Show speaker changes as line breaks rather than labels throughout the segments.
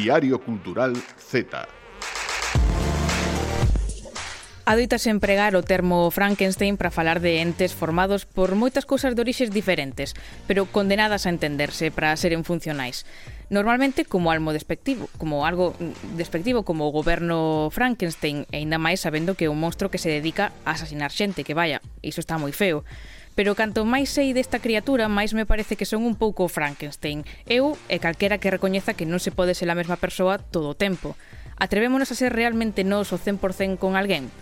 Diario Cultural Z.
Adoitase empregar o termo Frankenstein para falar de entes formados por moitas cousas de orixes diferentes, pero condenadas a entenderse para seren funcionais. Normalmente como algo despectivo, como algo despectivo como o goberno Frankenstein, e ainda máis sabendo que é un monstro que se dedica a asasinar xente, que vaya, iso está moi feo pero canto máis sei desta criatura, máis me parece que son un pouco Frankenstein. Eu e calquera que recoñeza que non se pode ser a mesma persoa todo o tempo. Atrevémonos a ser realmente nós o 100% con alguén?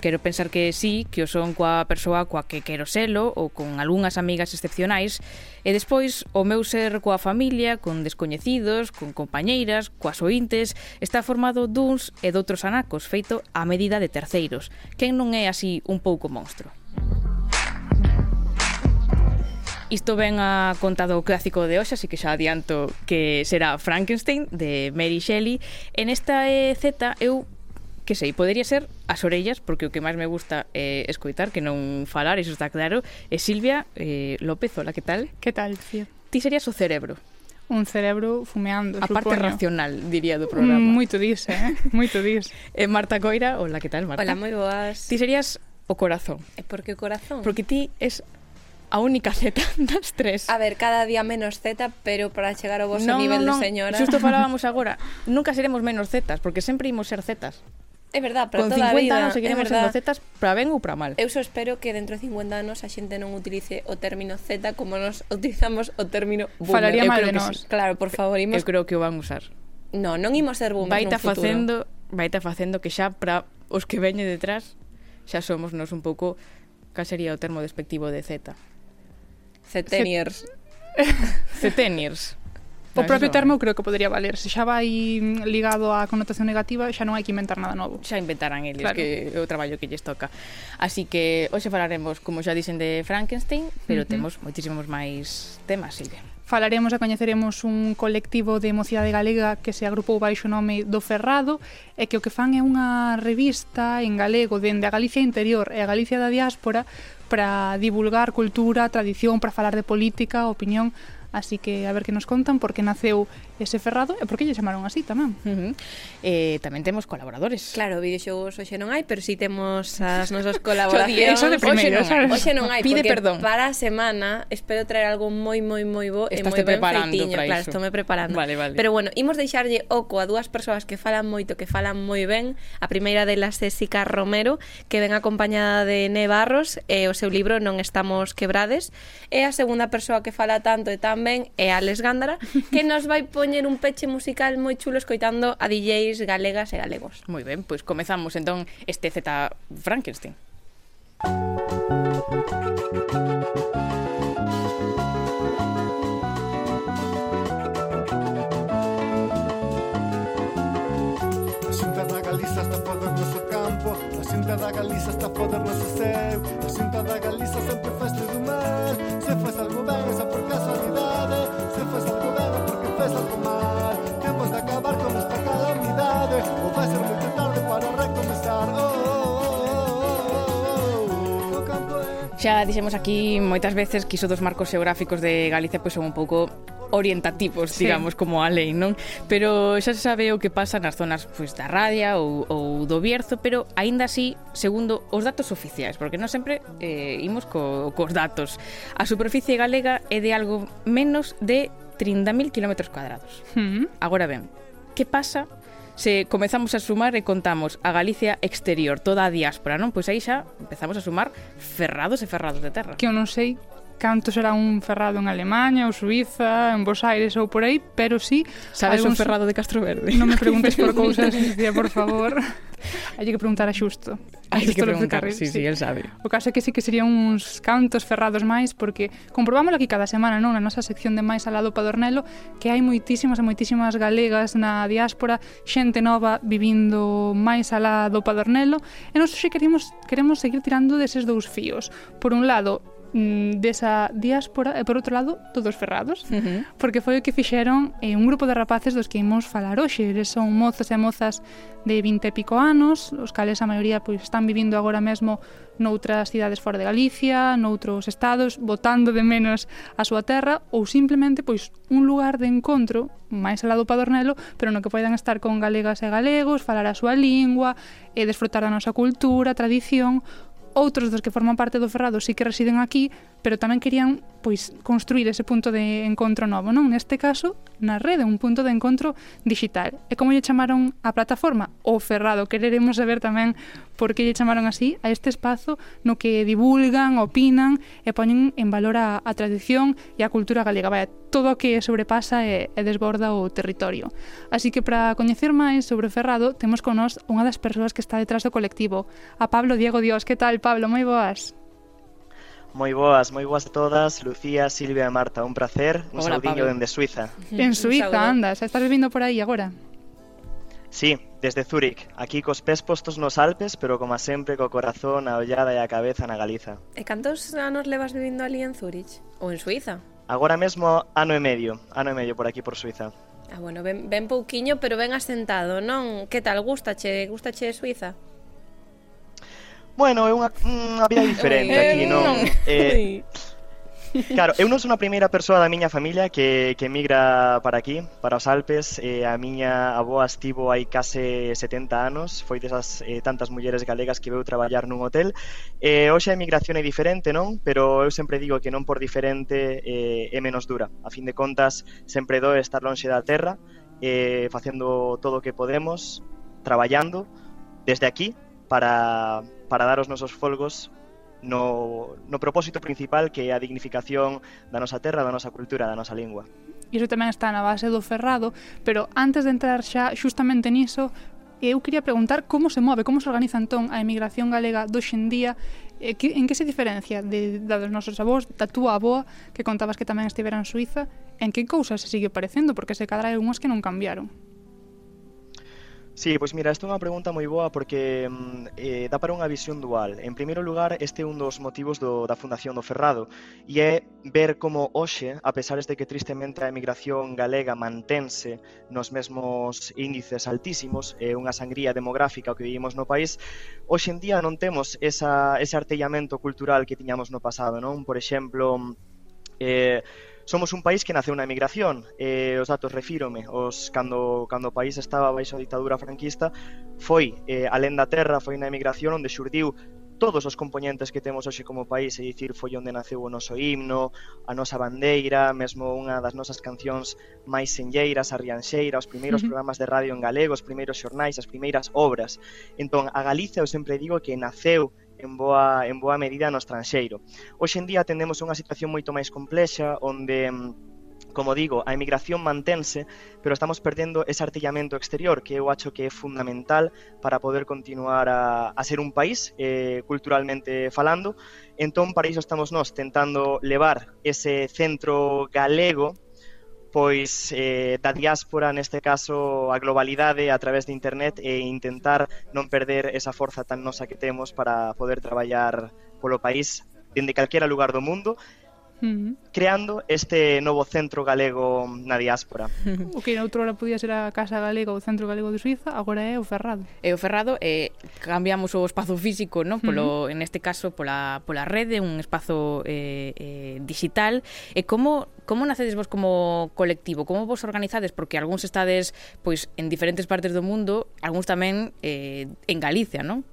Quero pensar que sí, que o son coa persoa coa que quero selo ou con algunhas amigas excepcionais e despois o meu ser coa familia, con descoñecidos, con compañeiras, coas ointes, está formado duns e doutros anacos feito a medida de terceiros. Quen non é así un pouco monstro? Isto ven a conta do clásico de hoxe, así que xa adianto que será Frankenstein, de Mary Shelley. En esta Z eu que sei, podería ser as orellas, porque o que máis me gusta é eh, escoitar, que non falar, iso está claro. E Silvia eh, López, hola, que tal?
Que tal, tío?
Ti serías o cerebro.
Un cerebro fumeando,
A
supoño.
parte racional, diría, do programa.
Mm, moito dis, eh? Moito dis.
e Marta Coira, hola, que tal, Marta?
Hola, moi boas.
Ti serías o corazón.
E por que o corazón?
Porque ti es a única Z das tres.
A ver, cada día menos Z, pero para chegar ao vosso no, nivel no, no. de señora...
Xusto falábamos agora, nunca seremos menos Zetas, porque sempre imos ser Zetas.
É verdad, pero
Con
toda
50
a vida,
anos seguiremos sendo zetas para ben ou para mal.
Eu só espero que dentro de 50 anos a xente non utilice o término Z como nos utilizamos o término boomer.
Falaría
eu
mal de nós.
Sí.
Claro, por favor, imos...
Eu creo que o van usar.
No, non imos ser boomers
Baita
no futuro.
facendo, vaita facendo que xa para os que veñen detrás xa somos nos un pouco, ca sería o termo despectivo de Z.
Centeniers.
Centeniers.
O propio termo eu creo que podería valer. Se xa vai ligado á connotación negativa, xa non hai que inventar nada novo.
Xa inventarán eles,
claro.
que é o traballo que lles toca. Así que hoxe falaremos, como xa dicen, de Frankenstein, pero
uh -huh.
temos moitísimos máis temas, Silvia.
Falaremos e coñeceremos un colectivo de mocidade galega que se agrupou baixo o nome do Ferrado e que o que fan é unha revista en galego dende a Galicia interior e a Galicia da diáspora para divulgar cultura, tradición, para falar de política, opinión, así que a ver que nos contan porque naceu ese ferrado e por que lle chamaron así tamén.
Uh -huh. eh, tamén temos colaboradores.
Claro, videoxogos hoxe non hai, pero si sí temos as nosas colaboracións.
Eso de primeiro,
hoxe non,
hoxe non hai,
Pide
porque
perdón.
para a semana espero traer algo moi moi moi bo e moi ben feitiño, claro, estou me preparando.
Vale, vale.
Pero bueno, imos deixarlle oco a dúas persoas que falan moito, que falan moi ben. A primeira delas é Sica Romero, que ven acompañada de Ne Barros e o seu libro Non estamos quebrades. E a segunda persoa que fala tanto e tan ben é Alex Gándara, que nos vai poñer poñer un peche musical moi chulo escoitando a DJs galegas e galegos.
Moi ben, pois comezamos entón este Z Frankenstein.
A xunta da Galiza está poder noso campo A xunta da Galiza está poder noso seu A xunta da Galiza sempre faz tudo mal Se faz algo ben, esa por casa de
Xa dixemos aquí moitas veces que iso dos marcos xeográficos de Galicia pois son un pouco orientativos, digamos, sí. como a lei, non? Pero xa se sabe o que pasa nas zonas pois, da Radia ou, ou do Bierzo, pero aínda así, segundo os datos oficiais, porque non sempre eh, imos co, cos datos. A superficie galega é de algo menos de 30.000 km cuadrados.
Mm.
Agora ben, que pasa se comezamos a sumar e contamos a Galicia exterior, toda a diáspora, non? Pois aí xa empezamos a sumar ferrados e ferrados de terra.
Que eu non sei canto será un ferrado en Alemanha ou Suiza, en Bos Aires ou por aí, pero sí...
Sabes
algúns...
un ferrado de Castro Verde?
Non me preguntes por cousas, Lucía, por favor. Hai que preguntar a Xusto.
Hai que preguntar,
carril,
sí, sí, sí, el sabe.
O caso é que sí que serían uns cantos ferrados máis, porque comprobámoslo aquí cada semana, non? Na nosa sección de máis alado Padornelo, que hai moitísimas e moitísimas galegas na diáspora, xente nova vivindo máis alá do Padornelo, e nos xe queremos, queremos seguir tirando deses dous fíos. Por un lado, mm, desa diáspora e por outro lado todos ferrados
uh -huh.
porque foi o que fixeron eh, un grupo de rapaces dos que imos falar hoxe eles son mozos e mozas de 20 e pico anos os cales a maioría pois, están vivindo agora mesmo noutras cidades fora de Galicia noutros estados, botando de menos a súa terra ou simplemente pois un lugar de encontro máis alado do Padornelo pero no que poidan estar con galegas e galegos falar a súa lingua e desfrutar da nosa cultura, tradición outros dos que forman parte do Ferrado sí que residen aquí, pero tamén querían pois construir ese punto de encontro novo, non? Neste caso, na rede, un punto de encontro digital. E como lle chamaron a plataforma? O Ferrado. Quereremos saber tamén por que lle chamaron así a este espazo no que divulgan, opinan e poñen en valor a, a tradición e a cultura galega. Vaya, todo o que sobrepasa e, e desborda o territorio. Así que para coñecer máis sobre o Ferrado, temos con nós unha das persoas que está detrás do colectivo, a Pablo Diego Dios. Que tal, Pablo? Moi boas.
Moi boas, moi boas a todas, Lucía, Silvia e Marta, un placer, un
Hola,
saudiño
Pablo.
dende Suiza.
En Suiza, andas. estás vivindo por aí agora?
Sí, desde Zúrich, aquí cos pés postos nos Alpes, pero como sempre co corazón, a ollada e a cabeza na Galiza.
E cantos anos levas vivindo ali en Zúrich? Ou en Suiza?
Agora mesmo ano e medio, ano e medio por aquí por Suiza.
Ah, bueno, ben, ben pouquiño, pero ben asentado, non? Que tal, gustache, gustache Suiza?
bueno, é unha, unha vida diferente aquí, non? Eh, Claro, eu non son a primeira persoa da miña familia que, que migra para aquí, para os Alpes. Eh, a miña aboa estivo hai case 70 anos, foi desas eh, tantas mulleres galegas que veu traballar nun hotel. Eh, hoxe a emigración é diferente, non? Pero eu sempre digo que non por diferente eh, é menos dura. A fin de contas, sempre doe estar lonxe da terra, eh, facendo todo o que podemos, traballando desde aquí para para dar os nosos folgos no, no propósito principal que é a dignificación da nosa terra, da nosa cultura, da nosa lingua.
Iso tamén está na base do ferrado, pero antes de entrar xa xustamente niso, eu quería preguntar como se move, como se organiza entón a emigración galega do xendía, que, en que se diferencia de, da dos nosos avós, da túa avoa, que contabas que tamén estivera en Suiza, en que cousas se sigue parecendo, porque se cadra hai unhas que non cambiaron.
Sí, pois mira, esta é unha pregunta moi boa porque mm, eh, dá para unha visión dual. En primeiro lugar, este é un dos motivos do, da fundación do Ferrado e é ver como hoxe, a pesar de que tristemente a emigración galega mantense nos mesmos índices altísimos, é eh, unha sangría demográfica que vivimos no país, hoxe en día non temos esa, ese artellamento cultural que tiñamos no pasado, non? Por exemplo, mm, eh, Somos un país que naceu na emigración, eh, os datos refírome, os cando, cando o país estaba baixo a ditadura franquista, foi eh, alén da terra, foi na emigración onde xurdiu todos os componentes que temos hoxe como país, é dicir, foi onde naceu o noso himno, a nosa bandeira, mesmo unha das nosas cancións máis senlleiras, a Rianxeira, os primeiros programas de radio en galego, os primeiros xornais, as primeiras obras. Entón, a Galicia, eu sempre digo que naceu en boa, en boa medida no estranxeiro. Hoxe en día atendemos unha situación moito máis complexa onde mm, como digo, a emigración mantense, pero estamos perdendo ese artillamento exterior que eu acho que é fundamental para poder continuar a, a ser un país eh, culturalmente falando. Entón, para iso estamos nós tentando levar ese centro galego pois eh, da diáspora, neste caso a globalidade a través de internet e intentar non perder esa forza tan nosa que temos para poder traballar polo país dende calquera lugar do mundo
mm.
creando este novo centro galego na diáspora.
O que noutra hora podía ser a Casa Galega ou o Centro Galego de Suiza, agora é o Ferrado.
É o Ferrado, eh, cambiamos o espazo físico, no? polo, en este caso pola, pola rede, un espazo eh, eh, digital. E como como nacedes vos como colectivo? Como vos organizades? Porque algúns estades pois en diferentes partes do mundo, algúns tamén eh, en Galicia, non?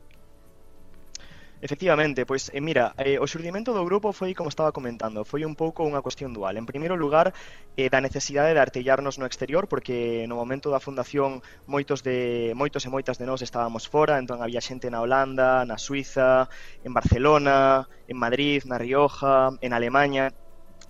Efectivamente, pois, eh, mira, eh, o xurdimento do grupo foi, como estaba comentando, foi un pouco unha cuestión dual. En primeiro lugar, eh, da necesidade de artellarnos no exterior, porque no momento da fundación moitos de moitos e moitas de nós estábamos fora, entón había xente na Holanda, na Suiza, en Barcelona, en Madrid, na Rioja, en Alemanha,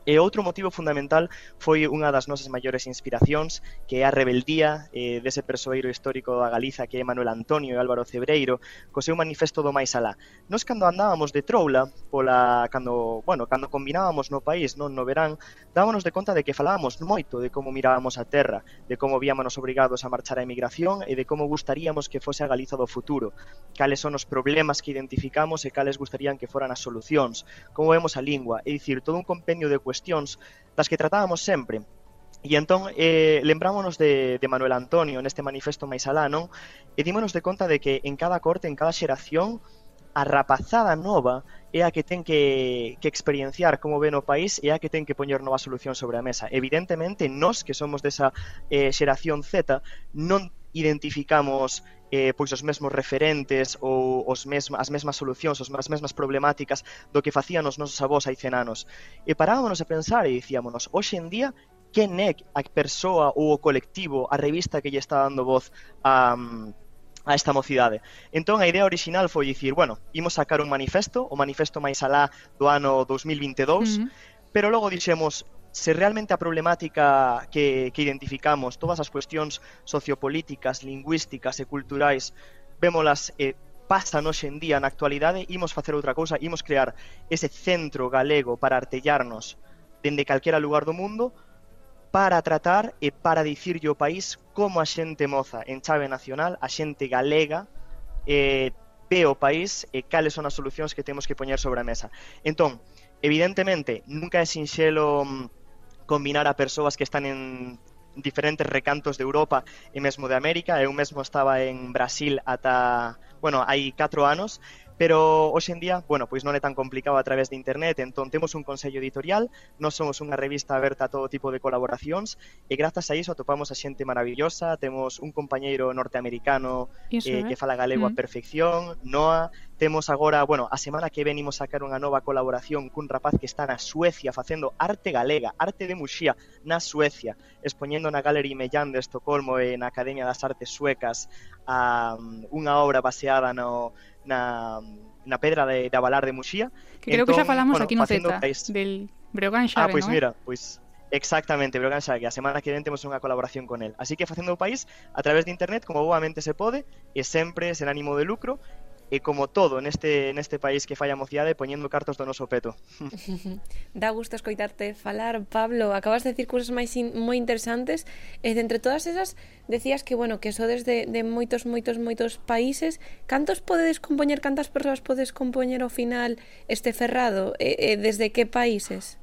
E outro motivo fundamental foi unha das nosas maiores inspiracións, que é a rebeldía eh, dese persoeiro histórico da Galiza que é Manuel Antonio e Álvaro Cebreiro, co seu manifesto do máis alá. Nos cando andábamos de troula, pola cando, bueno, cando combinábamos no país, non no verán, dábanos de conta de que falábamos moito de como mirábamos a terra, de como víamos obrigados a marchar a emigración e de como gustaríamos que fose a Galiza do futuro, cales son os problemas que identificamos e cales gustarían que foran as solucións, como vemos a lingua, é dicir, todo un compendio de cuestións cuestións das que tratábamos sempre. E entón eh, lembrámonos de, de Manuel Antonio neste manifesto máis alá, non? E dímonos de conta de que en cada corte, en cada xeración, a rapazada nova é a que ten que, que experienciar como ven o país e a que ten que poñer nova solución sobre a mesa. Evidentemente, nós que somos desa eh, xeración Z non identificamos eh, pois os mesmos referentes ou os mesma, as mesmas solucións, os, as mesmas problemáticas do que facían os nosos avós hai 100 anos. E parábamos a pensar e dicíamonos, hoxe en día, quen é a persoa ou o colectivo, a revista que lle está dando voz a, a esta mocidade. Entón, a idea original foi dicir, bueno, imos sacar un manifesto, o manifesto máis alá do ano 2022, uh -huh. pero logo dixemos, se realmente a problemática que, que identificamos, todas as cuestións sociopolíticas, lingüísticas e culturais, vémolas eh, pasan hoxe en día na actualidade, imos facer outra cousa, imos crear ese centro galego para artellarnos dende calquera lugar do mundo para tratar e para dicirlle ao país como a xente moza en chave nacional, a xente galega, eh, ve o país e cales son as solucións que temos que poñer sobre a mesa. Entón, evidentemente, nunca é sinxelo mm, combinar a persoas que están en diferentes recantos de Europa e mesmo de América. Eu mesmo estaba en Brasil ata, bueno, hai 4 anos, pero hoxe en día, bueno, pois non é tan complicado a través de internet, entón temos un consello editorial, non somos unha revista aberta a todo tipo de colaboracións, e grazas a iso atopamos a xente maravillosa, temos un compañeiro norteamericano
iso,
eh,
eh?
que fala galego mm. a perfección, Noa, Temos agora, bueno, a semana que venimos sacar unha nova colaboración cun rapaz que está na Suecia facendo arte galega, arte de muxía na Suecia, expoñendo na Gallery Mellán de Estocolmo e na Academia das Artes Suecas a um, unha obra baseada no na na pedra de, de Avalar de Muxía.
Que creo entón, que xa entón, falamos bueno, aquí no Zeta, país... del Breogán Xave,
Ah, pois
pues
mira, pois pues... Exactamente, Brogan que a semana que ven temos unha colaboración con el. Así que facendo o país a través de internet como boamente se pode e sempre sen ánimo de lucro e como todo neste, neste país que falla a mociade poñendo cartos do noso peto.
Dá gusto escoitarte falar, Pablo. Acabas de decir cousas máis in, moi interesantes e de entre todas esas decías que, bueno, que sodes de, de moitos, moitos, moitos países. Cantos podedes compoñer, cantas persoas podes compoñer ao final este ferrado? E, e desde que países?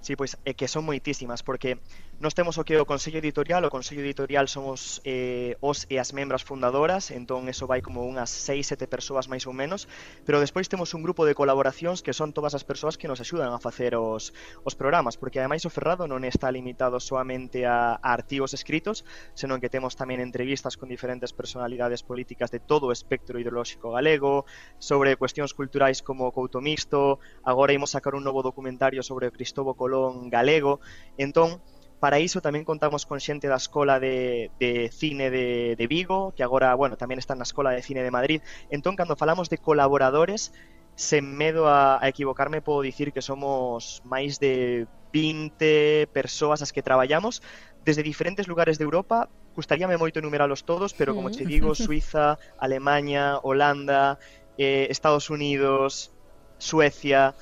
Sí, pois é que son moitísimas, porque Nos temos o que é o Consello Editorial, o Consello Editorial somos eh, os e as membras fundadoras, entón eso vai como unhas 6, 7 persoas máis ou menos, pero despois temos un grupo de colaboracións que son todas as persoas que nos axudan a facer os, os programas, porque ademais o Ferrado non está limitado soamente a, a artigos escritos, senón que temos tamén entrevistas con diferentes personalidades políticas de todo o espectro ideolóxico galego, sobre cuestións culturais como o Couto Mixto, agora imos sacar un novo documentario sobre o Cristobo Colón galego, entón, Para iso tamén contamos con xente da Escola de, de Cine de, de Vigo, que agora, bueno, tamén está na Escola de Cine de Madrid. Entón, cando falamos de colaboradores, sen medo a, a equivocarme, podo dicir que somos máis de 20 persoas as que traballamos desde diferentes lugares de Europa. Gustaríame moito enumeralos todos, pero como mm. che digo, Suiza, Alemanha, Holanda, eh, Estados Unidos, Suecia...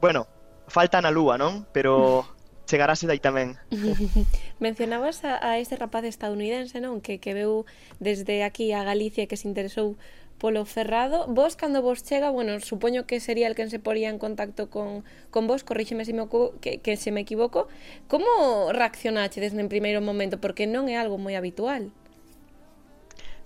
Bueno, faltan a lúa, non? Pero chegarase dai tamén.
Mencionabas a, a este rapaz estadounidense, non? Que, que veu desde aquí a Galicia que se interesou polo Ferrado. Vos, cando vos chega, bueno, supoño que sería el quen se poría en contacto con, con vos, corríxeme se me, que, que se me equivoco, como reaccionache desde en primeiro momento? Porque non é algo moi habitual.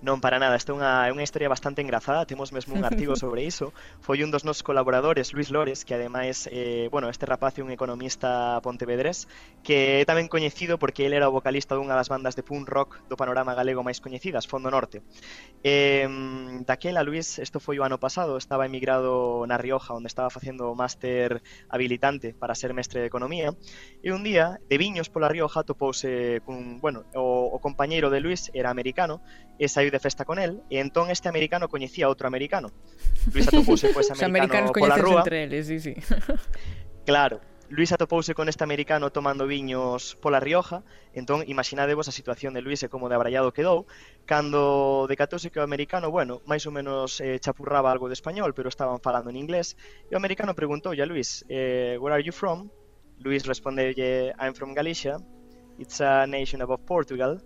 Non, para nada, esta é unha, é unha historia bastante engrazada, temos mesmo un artigo sobre iso. Foi un dos nosos colaboradores, Luis Lores, que ademais, eh, bueno, este rapaz é un economista pontevedrés, que é tamén coñecido porque ele era o vocalista dunha das bandas de punk rock do panorama galego máis coñecidas, Fondo Norte. Eh, daquela, Luis, isto foi o ano pasado, estaba emigrado na Rioja, onde estaba facendo o máster habilitante para ser mestre de Economía, e un día, de viños pola Rioja, topouse cun, bueno, o, o compañeiro de Luis era americano, e saiu de festa con el e entón este americano coñecía outro americano. Luis atopouse pois
pues, americano
pola rúa.
entre eles, sí, sí.
Claro, Luis atopouse con este americano tomando viños pola Rioja, entón imaginadevos a situación de Luis e como de abrallado quedou, cando decatouse que o americano, bueno, máis ou menos eh, chapurraba algo de español, pero estaban falando en inglés, e o americano preguntoulle a Luis, eh, where are you from? Luis respondeulle, I'm from Galicia, it's a nation above Portugal,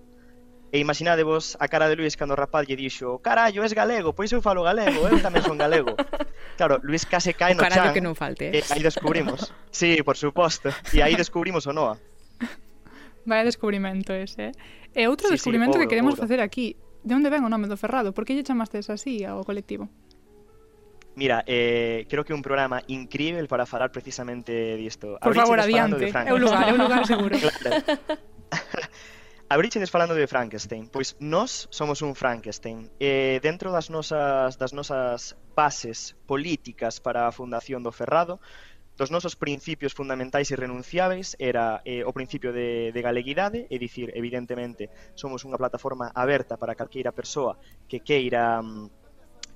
E imaginadevos a cara de Luis cando o rapaz lle dixo Carallo, es galego, pois eu falo galego, eu tamén son galego Claro, Luis case cae no
carallo
chan
que non falte eh?
E aí descubrimos Sí, por suposto E aí descubrimos o Noa
Vaya descubrimento ese eh. E outro
sí, descubrimento sí,
obro, que queremos
obro.
facer aquí De onde ven o nome do Ferrado? Por que lle chamastes así ao colectivo?
Mira, eh, creo que un programa incrível para falar precisamente disto.
Por
Abríchenos favor,
adiante. É un lugar, é un lugar seguro.
claro. Abríchedes falando de Frankenstein, pois nós somos un Frankenstein. E dentro das nosas das nosas bases políticas para a fundación do Ferrado, dos nosos principios fundamentais e renunciáveis era eh, o principio de, de galeguidade, é dicir, evidentemente, somos unha plataforma aberta para calqueira persoa que queira mm,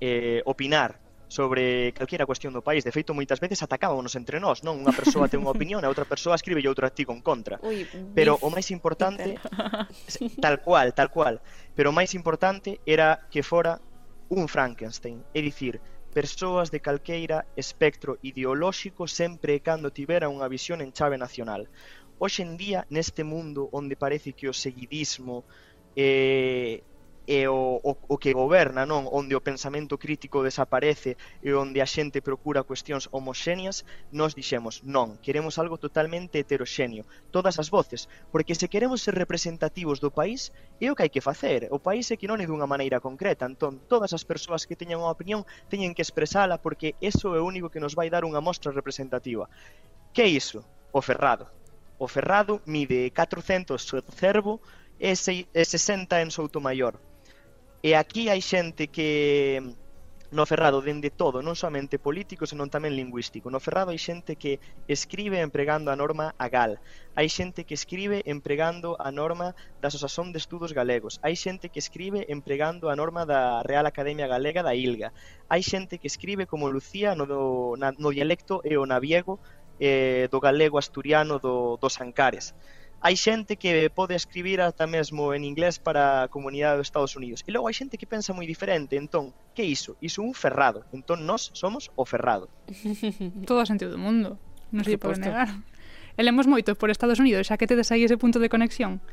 eh, opinar sobre calquera cuestión do país. De feito, moitas veces atacábamos entre nós, non? Unha persoa ten unha opinión, a outra persoa escribe e outro artigo en contra.
Ui,
Pero o máis importante, tal cual, tal cual. Pero o máis importante era que fora un Frankenstein, é dicir, persoas de calqueira espectro ideolóxico sempre e cando tivera unha visión en chave nacional. Hoxe en día, neste mundo onde parece que o seguidismo eh, e o, o, o que goberna, non? Onde o pensamento crítico desaparece e onde a xente procura cuestións homoxéneas, nos dixemos, non, queremos algo totalmente heteroxéneo, todas as voces, porque se queremos ser representativos do país, é o que hai que facer. O país é que non é dunha maneira concreta, entón todas as persoas que teñan unha opinión teñen que expresala porque eso é o único que nos vai dar unha mostra representativa. Que é iso? O ferrado. O ferrado mide 400 o cervo e 60 en Souto Maior E aquí hai xente que no Ferrado dende todo, non somente político, senón tamén lingüístico. No Ferrado hai xente que escribe empregando a norma a gal. Hai xente que escribe empregando a norma da Asociación de Estudos Galegos. Hai xente que escribe empregando a norma da Real Academia Galega da Ilga. Hai xente que escribe como Lucía no, do, na, no dialecto e o naviego eh, do galego asturiano do, dos Ancares hai xente que pode escribir ata mesmo en inglés para a comunidade dos Estados Unidos. E logo hai xente que pensa moi diferente, entón, que iso? Iso un ferrado. Entón nós somos o ferrado.
Todo o sentido do mundo. Non se pode negar. E lemos moito por Estados Unidos, xa que tedes aí ese punto de conexión.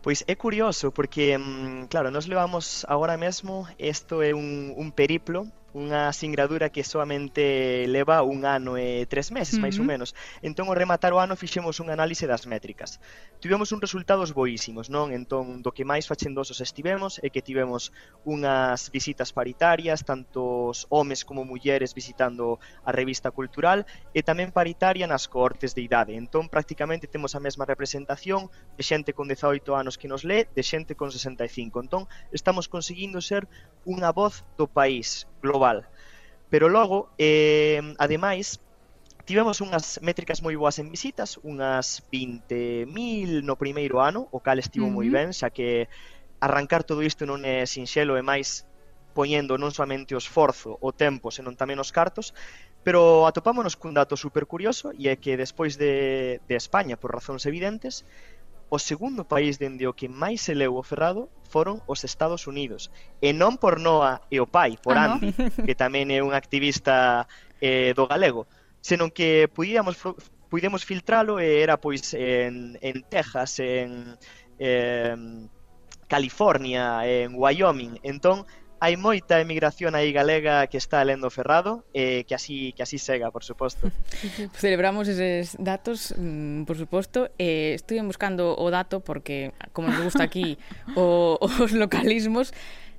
Pois é curioso, porque, mm, claro, nos levamos agora mesmo, isto é un, un periplo unha singradura que soamente leva un ano e tres meses, uh -huh. máis ou menos. Entón, ao rematar o ano, fixemos un análise das métricas. Tivemos uns resultados boísimos, non? Entón, do que máis fachendosos estivemos é que tivemos unhas visitas paritarias, tantos homes como mulleres visitando a revista cultural, e tamén paritaria nas cohortes de idade. Entón, prácticamente temos a mesma representación de xente con 18 anos que nos lé, de xente con 65. Entón, estamos conseguindo ser unha voz do país global global. Pero logo, eh, ademais, tivemos unhas métricas moi boas en visitas, unhas 20.000 no primeiro ano, o cal estivo moi ben, xa que arrancar todo isto non é sinxelo, e máis poñendo non somente o esforzo, o tempo, senón tamén os cartos, pero atopámonos cun dato super curioso e é que despois de, de España, por razóns evidentes, O segundo país dende o que máis se leu o Ferrado foron os Estados Unidos. E non por Noa e o pai, por
ah,
Andy, no? que tamén é un activista eh, do galego, senón que podíamos puidemos filtralo e era pois en, en Texas, en, en California, en Wyoming. Entón, hai moita emigración aí galega que está lendo Ferrado e eh, que así que así sega, por suposto.
Celebramos eses datos, mm, por suposto, eh estuve buscando o dato porque como nos gusta aquí o, os localismos,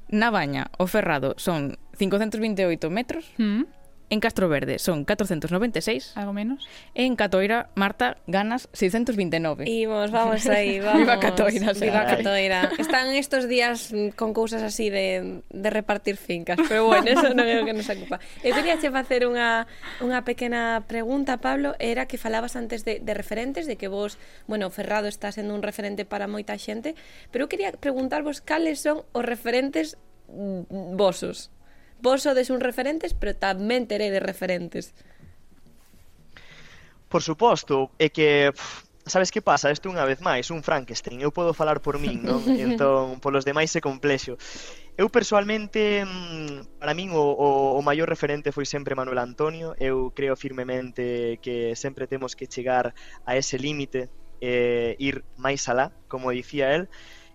na Baña, o Ferrado son 528 metros.
Mm
En Castro Verde son 496.
Algo menos.
En Catoira, Marta, ganas 629.
Imos, vamos aí, vamos.
Viva Catoira.
Viva Catoira. Están estos días con cousas así de, de repartir fincas, pero bueno, eso non é o que nos ocupa. Eu quería che facer unha, unha pequena pregunta, Pablo, era que falabas antes de, de referentes, de que vos, bueno, Ferrado está sendo un referente para moita xente, pero eu quería preguntarvos cales son os referentes mm, vosos vos sodes un referentes, pero tamén teredes referentes.
Por suposto, é que pff, sabes que pasa? Isto unha vez máis, un Frankenstein. Eu podo falar por min, non? Entón, polos demais é complexo. Eu persoalmente, mm, para min, o, o, o maior referente foi sempre Manuel Antonio. Eu creo firmemente que sempre temos que chegar a ese límite, eh, ir máis alá, como dicía el.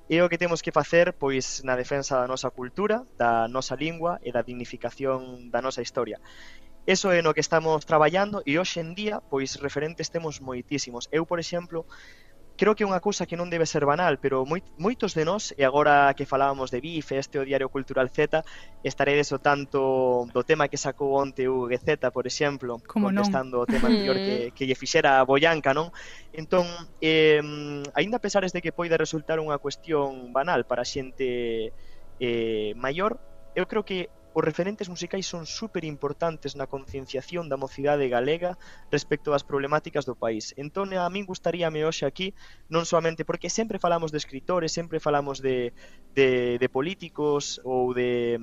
E o que temos que facer, pois, na defensa da nosa cultura, da nosa lingua e da dignificación da nosa historia. Eso é no que estamos traballando e hoxe en día, pois, referentes temos moitísimos. Eu, por exemplo, creo que é unha cousa que non debe ser banal, pero moi, moitos de nós, e agora que falábamos de BIF, este o Diario Cultural Z, estaredes o tanto do tema que sacou onte o GZ, por exemplo,
Como
contestando non? o tema anterior que, mm. que lle fixera a Boyanca, non? Entón, eh, aínda pesares de que poida resultar unha cuestión banal para xente eh, maior, eu creo que Os referentes musicais son super importantes na concienciación da mocidade galega respecto ás problemáticas do país. Entón, a min gustaríame hoxe aquí, non solamente porque sempre falamos de escritores, sempre falamos de, de, de políticos ou de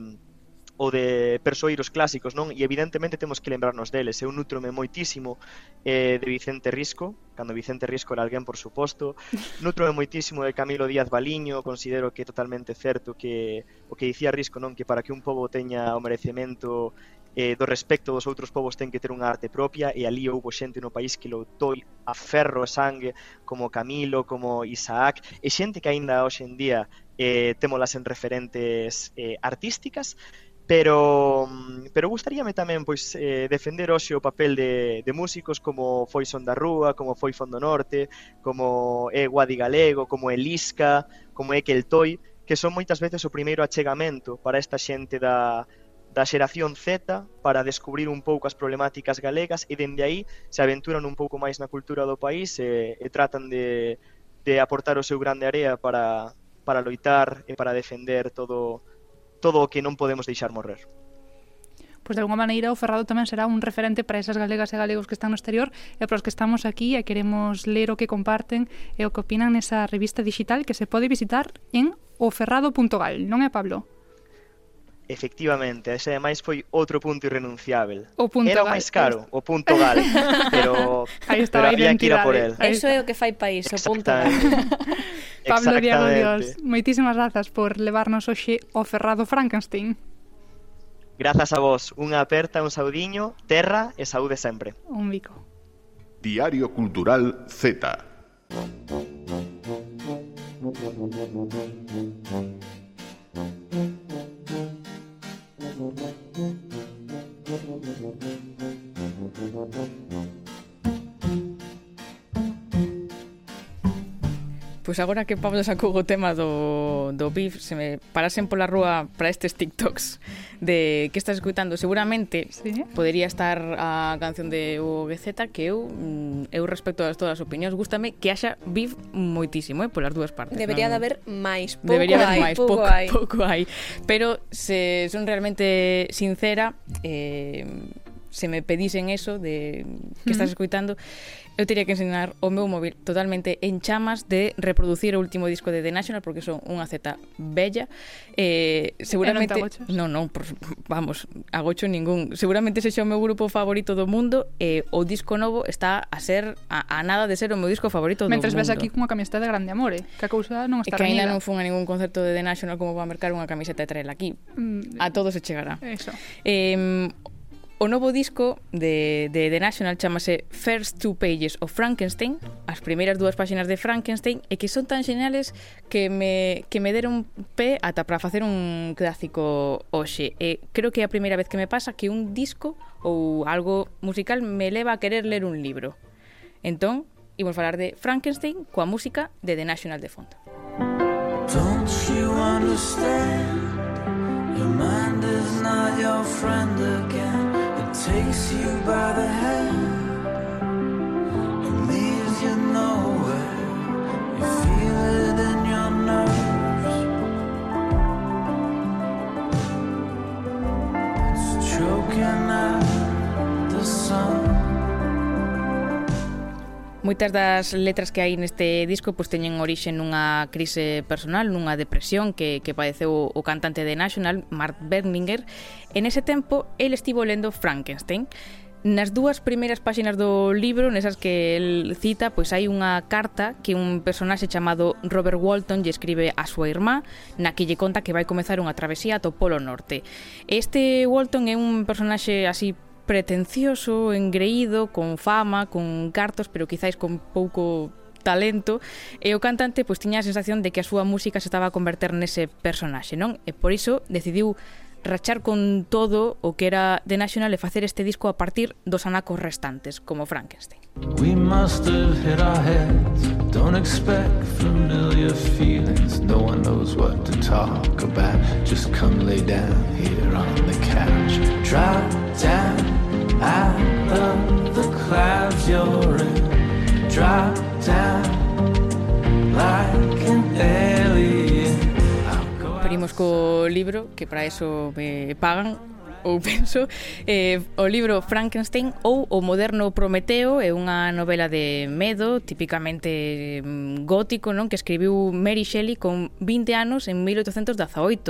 ou de persoeiros clásicos, non? E evidentemente temos que lembrarnos deles. Eu nutrome moitísimo eh, de Vicente Risco, cando Vicente Risco era alguén, por suposto. Nutrome moitísimo de Camilo Díaz Baliño, considero que é totalmente certo que o que dicía Risco, non? Que para que un pobo teña o merecemento eh, do respecto dos outros povos ten que ter unha arte propia e ali houbo xente no país que loutou a ferro e sangue como Camilo, como Isaac e xente que aínda hoxe en día eh, temolas en referentes eh, artísticas pero mm, pero gustaríame tamén pois eh, defender hoxe o papel de, de músicos como foi Son da Rúa, como foi Fondo Norte, como é Guadi Galego, como é Lisca, como é que que son moitas veces o primeiro achegamento para esta xente da, da xeración Z para descubrir un pouco as problemáticas galegas e dende aí se aventuran un pouco máis na cultura do país e, e tratan de, de aportar o seu grande área para, para loitar e para defender todo o todo o que non podemos deixar morrer
pois de alguma maneira o Ferrado tamén será un referente para esas galegas e galegos que están no exterior e para os que estamos aquí e queremos ler o que comparten e o que opinan nesa revista digital que se pode visitar en oferrado.gal, non é Pablo?
Efectivamente, ese ademais foi outro punto irrenunciável.
O punto
Era o máis caro, o punto gal, pero,
Aí estaba
pero había que ir a por el.
Eso é o que fai país, o punto
gal.
Pablo Diego Dios, moitísimas grazas por levarnos hoxe o Ferrado Frankenstein.
Grazas a vos, unha aperta, un saudiño, terra e saúde sempre.
Un bico.
Diario Cultural Z.
Pois agora que Pablo sacou o tema do, do BIF, se me parasen pola rúa para estes TikToks de que estás escutando, seguramente
sí.
podería estar a canción de UGZ que eu mm, eu respecto a todas as opinións, gústame que haxa BIF moitísimo, eh, polas dúas partes.
Debería
non?
de haber máis, pouco
Debería
hai,
máis,
pouco,
pouco,
hai.
pouco hai. Pero se son realmente sincera, eh, se me pedisen eso de que estás escuitando, mm eu teria que ensinar o meu móvil totalmente en chamas de reproducir o último disco de The National porque son unha zeta bella eh, seguramente
non,
non, por, vamos, agocho ningún seguramente sexa o meu grupo favorito do mundo e eh, o disco novo está a ser a, a nada de ser o meu disco favorito
Mentres do
mundo.
Mentres ves aquí cunha camiseta de grande amore, eh, que a cousa non está e
que ainda non fun a ningún concerto de The National como vou a mercar unha camiseta de traela aquí.
Mm,
a todos se chegará.
Eso.
Eh, O novo disco de, de The National chamase First Two Pages of Frankenstein, as primeiras dúas páxinas de Frankenstein, e que son tan xeniales que me, que me deron pé ata para facer un clásico hoxe. E creo que é a primeira vez que me pasa que un disco ou algo musical me leva a querer ler un libro. Entón, imos falar de Frankenstein coa música de The National de fondo.
Don't you understand? Your mind is not your friend again Takes you by the hand and leaves you nowhere. You feel it in your nerves. It's choking out the sun.
Moitas das letras que hai neste disco pois teñen orixe nunha crise personal, nunha depresión que, que padeceu o cantante de National, Mark Berninger. En ese tempo, el estivo lendo Frankenstein. Nas dúas primeiras páxinas do libro, nesas que el cita, pois hai unha carta que un personaxe chamado Robert Walton lle escribe a súa irmá, na que lle conta que vai comezar unha travesía ata o Polo Norte. Este Walton é un personaxe así pretencioso, engreído, con fama, con cartos, pero quizáis con pouco talento. E o cantante pois tiña a sensación de que a súa música se estaba a converter nese personaxe, non? E por iso decidiu rachar con todo o que era de National e facer este disco a partir dos anacos restantes, como Frankenstein.
We must have hit our heads. Don't expect familiar feelings. No one knows what to talk about. Just come lay down here on the couch. Drop down out of the clouds you're in. Drop down like an alien.
Primos co libro, que para eso me pagan, ou penso, eh, o libro Frankenstein ou O moderno Prometeo é unha novela de medo, típicamente mm, gótico, non que escribiu Mary Shelley con 20 anos en 1818.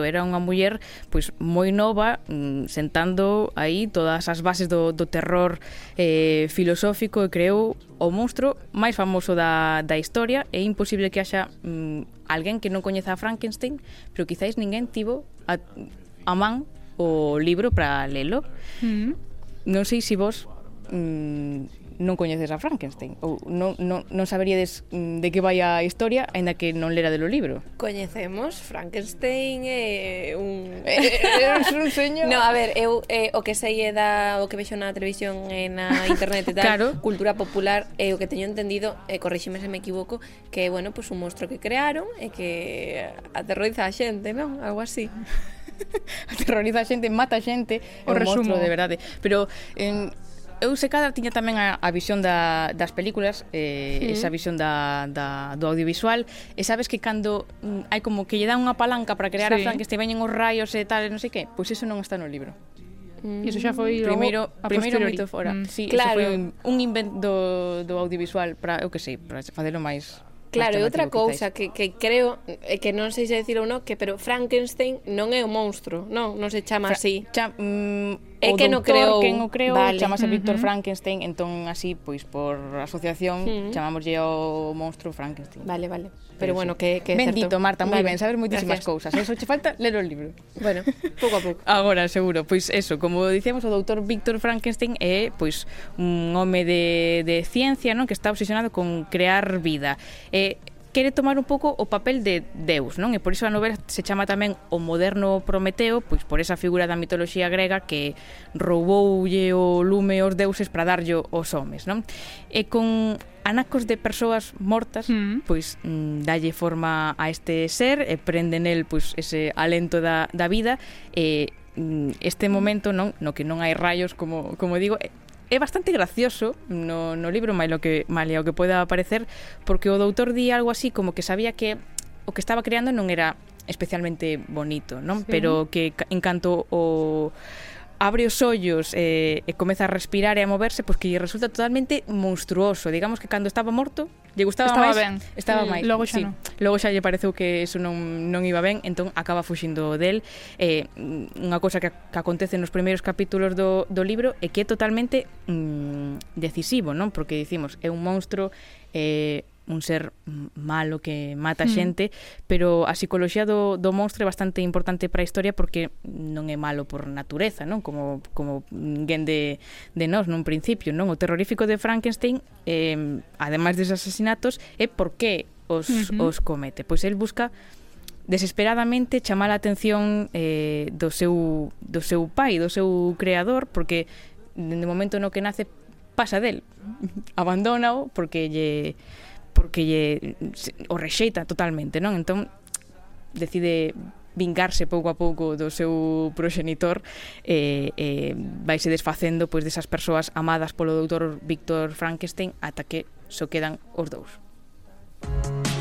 Era unha muller pois moi nova, mm, sentando aí todas as bases do, do terror eh, filosófico e creou o monstro máis famoso da, da historia. É imposible que haxa mm, alguén que non coñeza a Frankenstein, pero quizáis ninguén tivo a, a man o libro para lelo.
Mm.
Non sei se si vos mm, non coñeces a Frankenstein ou non, non, non saberíades mm, de que vai a historia aínda que non lera do libro.
Coñecemos Frankenstein é eh, un
eh, é un señor.
No, a ver, eu eh, o que sei é da o que vexo na televisión e na internet e tal,
claro.
cultura popular é eh, o que teño entendido, e eh, corríxeme se me equivoco, que é bueno, pois pues, un monstro que crearon e que aterroiza a xente, non? Algo así.
aterroriza a xente, mata a xente,
o
un
resumo.
monstruo de verdade. Pero en, eu se cada tiña tamén a, a visión da, das películas eh,
sí.
esa visión da, da, do audiovisual e sabes que cando mm, hai como que lle dan unha palanca para crear
sí.
a Frankenstein veñen os raios e tal e non sei que pois iso non está no libro
E iso xa foi
primeiro,
a
primeiro mito fora.
Mm.
Sí,
claro.
foi un, un invento do, do audiovisual para, eu que sei, para facelo máis
Claro, e outra cousa que, que creo é que non sei se decir ou non, que pero Frankenstein non é o monstro, non, non se chama
Fra
así.
Cha mm,
é
o
que
non
creou.
Quen o creou
vale.
chamase uh
-huh.
Víctor Frankenstein, entón así pois por asociación
uh -huh.
chamámoslle o monstro Frankenstein.
Vale, vale. Pero,
pero
bueno,
sí.
que que
Bendito,
certo.
Marta, moi
vale.
ben, sabes moitísimas cousas. Eso che falta ler o libro.
Bueno, pouco a pouco.
Agora, seguro, pois eso, como dicíamos o doutor Víctor Frankenstein é pois un home de de ciencia, non, que está obsesionado con crear vida. Eh, quere tomar un pouco o papel de Deus, non? E por iso a novela se chama tamén o moderno Prometeo, pois por esa figura da mitoloxía grega que rouboulle o lume aos deuses para darllo aos homes, non? E con anacos de persoas mortas,
mm.
pois mm, dalle forma a este ser e prende nel pois ese alento da da vida e mm, este momento non no que non hai rayos como como digo é bastante gracioso no, no libro mailo que malia o que poida parecer porque o doutor di algo así como que sabía que o que estaba creando non era especialmente bonito, non?
Sí.
Pero que en canto o abre os ollos e, e comeza a respirar e a moverse, pois que lle resulta totalmente monstruoso. Digamos que cando estaba morto, lle gustaba
estaba
máis,
ben.
estaba
mm,
máis.
Logo xa
sí.
non.
Logo xa lle pareceu que eso non, non iba ben, entón acaba fuxindo del. Eh, unha cosa que, que acontece nos primeiros capítulos do, do libro é que é totalmente mm, decisivo, non? Porque dicimos, é un monstro eh, un ser malo que mata
mm.
xente, pero a psicoloxía do, do monstro é bastante importante para a historia porque non é malo por natureza, non? Como, como ninguén de, de nós nun principio, non? O terrorífico de Frankenstein, eh, ademais des asesinatos, é por que os,
uh
os comete. Pois el busca desesperadamente chamar a atención eh, do, seu, do seu pai, do seu creador, porque no o momento no que nace pasa del, abandónao porque lle que lle o rexeita totalmente, non? Entón decide vingarse pouco a pouco do seu proxenitor e, eh, eh, vaise desfacendo pois desas persoas amadas polo doutor Víctor Frankenstein ata que só so quedan os dous.
Música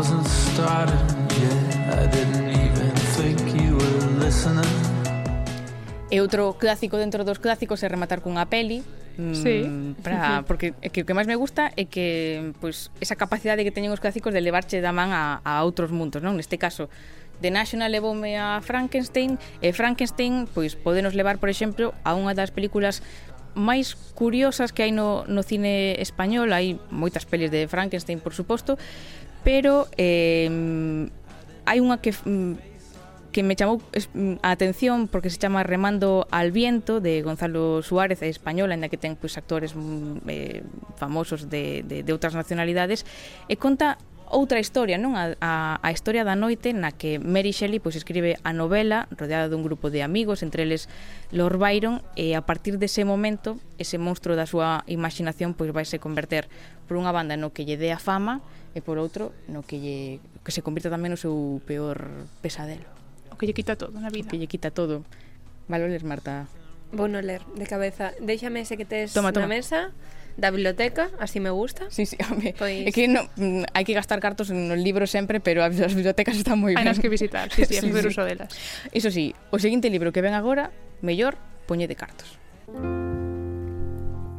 wasn't started yet. I didn't even think you were listening.
E outro clásico dentro dos clásicos é rematar cunha peli, Mm,
sí.
Para, porque que o que máis me gusta é que pois, esa capacidade que teñen os clásicos de levarche da man a, a outros mundos, non? Neste caso, The National levoume a Frankenstein e Frankenstein pois podenos levar, por exemplo, a unha das películas máis curiosas que hai no, no cine español, hai moitas pelis de Frankenstein, por suposto, pero eh, hai unha que mm, que me chamou mm, a atención porque se chama Remando al viento de Gonzalo Suárez, é española, en que ten pois actores mm, eh, famosos de, de, de outras nacionalidades e conta outra historia, non? A, a, a historia da noite na que Mary Shelley pois, escribe a novela rodeada dun grupo de amigos, entre eles Lord Byron, e a partir dese momento ese monstro da súa imaginación pois vai se converter por unha banda no que lle dé a fama e por outro no que lle que se convirta tamén no seu peor pesadelo.
O que lle quita todo na vida.
O que lle quita todo. Valo ler, Marta.
Vou non ler de cabeza. Déixame ese que tes
toma, toma.
na mesa. Toma, da biblioteca, así me gusta.
Sí, sí, home.
Pois...
É que no, mm, hai que gastar cartos nos libros sempre, pero as bibliotecas están moi ben.
Hai nas que visitar, sí, sí,
sí,
sí. uso delas.
Iso sí, o seguinte libro que ven agora, mellor poñede cartos.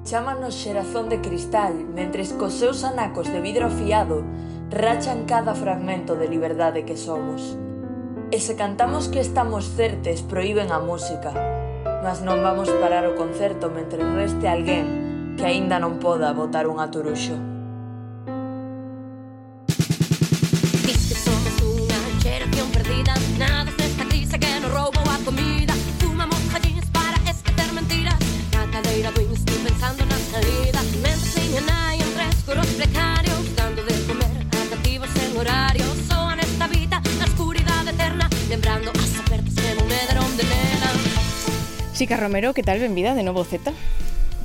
Chámanos xerazón de cristal, mentres cos seus anacos de vidro afiado rachan cada fragmento de liberdade que somos. E se cantamos que estamos certes, proíben a música. Mas non vamos parar o concerto mentre reste alguén que aínda non poda botar un aturuxo.
Diz que somos unha xeración perdida Nada desta crise que nos roubou a comida. Fumamos jallins para esquecer mentiras. Na cadeira do insto pensando na salida. Mentre miña nai entre escuros precarios Dando de comer a cativos en horario. Soan esta vida na escuridade eterna. Lembrando as ofertas que non me deron de nena
Chica Romero, que tal? Benvida de novo Z.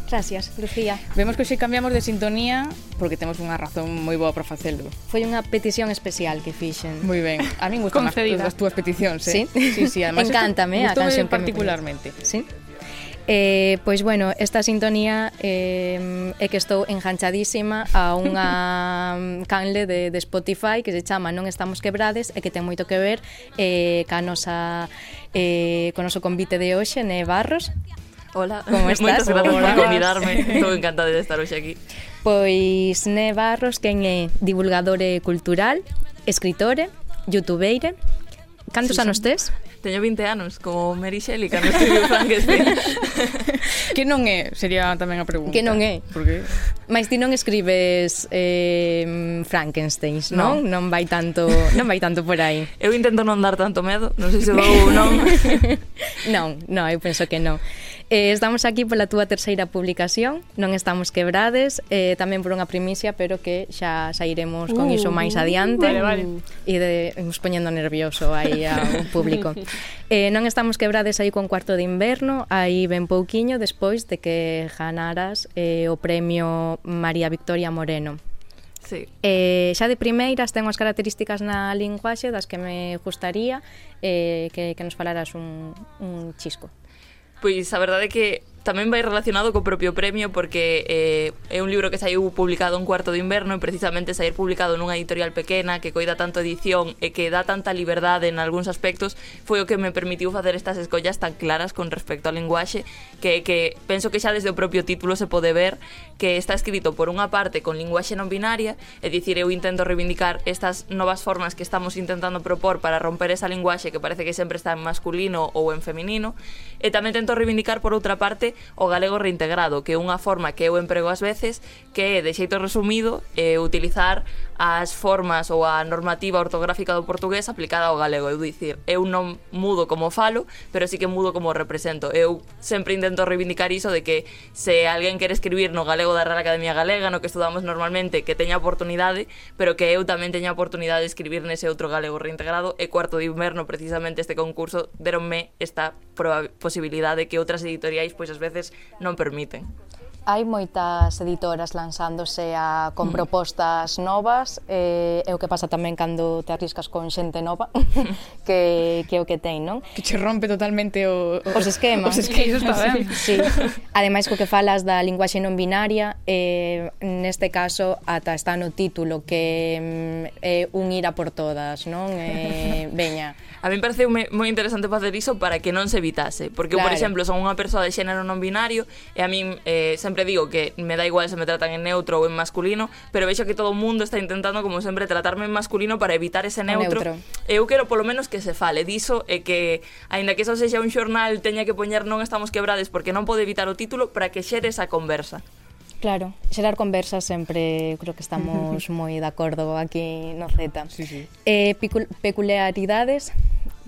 Gracias, Lucía.
Vemos que hoxe cambiamos de sintonía porque temos unha razón moi boa para facelo.
Foi unha petición especial que fixen.
Moi ben. A min gustan as, as túas peticións, eh? Sí, sí, sí además,
Encántame a canción
particularmente.
Sí. Eh, pois bueno, esta sintonía eh, é que estou enganchadísima a unha canle de, de Spotify que se chama Non estamos quebrades e que ten moito que ver eh, ca nosa, eh, con noso convite de hoxe, Ne Barros
Hola,
como estás?
Moitas grazas por convidarme, estou encantada de estar hoxe aquí.
Pois Ne Barros, quen é divulgadore cultural, escritore, youtubeire. Cantos
sí,
anos tes?
Teño 20 anos, como Mary Shelley, cando escribiu Frankenstein.
que non é? Sería tamén a pregunta.
Que non é?
Por que?
Mais ti non escribes eh, Frankensteins, non? Non vai tanto, non vai tanto por aí.
Eu intento non dar tanto medo, non sei se vou ou non.
non, non, eu penso que non. Eh, estamos aquí pola túa terceira publicación, non estamos quebrades, eh, tamén por unha primicia, pero que xa sairemos con iso máis uh, adiante.
Vale, vale.
E de, nos poñendo nervioso aí ao público. eh, non estamos quebrades aí con Cuarto de Inverno, aí ben pouquiño despois de que ganaras eh, o premio María Victoria Moreno.
Sí.
Eh, xa de primeiras ten unhas características na linguaxe das que me gustaría eh, que, que nos falaras un, un chisco.
Pois a verdade é que tamén vai relacionado co propio premio porque eh, é un libro que saiu publicado un cuarto de inverno e precisamente sair publicado nunha editorial pequena que coida tanto edición e que dá tanta liberdade en algúns aspectos foi o que me permitiu facer estas escollas tan claras con respecto ao linguaxe que, que penso que xa desde o propio título se pode ver que está escrito por unha parte con linguaxe non binaria é dicir, eu intento reivindicar estas novas formas que estamos intentando propor para romper esa linguaxe que parece que sempre está en masculino ou en feminino e tamén tento reivindicar por outra parte o galego reintegrado, que é unha forma que eu emprego ás veces que é de xeito resumido eh, utilizar as formas ou a normativa ortográfica do portugués aplicada ao galego. Eu dicir, eu non mudo como falo, pero sí que mudo como represento. Eu sempre intento reivindicar iso de que se alguén quere escribir no galego da Real Academia Galega, no que estudamos normalmente, que teña oportunidade, pero que eu tamén teña oportunidade de escribir nese outro galego reintegrado e cuarto de inverno precisamente este concurso deronme esta posibilidade que outras editoriais pois ás veces non permiten
hai moitas editoras lanzándose a, con mm. propostas novas eh, e o que pasa tamén cando te arriscas con xente nova que, que o que ten, non?
Que che rompe totalmente o, o
os esquemas.
Os esquemas,
está ben.
Sí. Ademais, co que falas da linguaxe non binaria, eh, neste caso, ata está no título que mm, é eh, un ir a por todas, non? Eh, veña,
A mí parece moi interesante facer iso para que non se evitase. Porque,
claro.
por exemplo, son unha persoa de xénero non binario e a min eh, sempre digo que me dá igual se me tratan en neutro ou en masculino, pero veixo que todo o mundo está intentando, como sempre, tratarme en masculino para evitar ese neutro.
neutro.
Eu quero polo menos que se fale diso e que, aínda que eso sexa un xornal, teña que poñer non estamos quebrades porque non pode evitar o título para que xere esa conversa.
Claro, xerar conversas sempre creo que estamos moi de acordo aquí no Z.
Sí, sí.
Eh, peculiaridades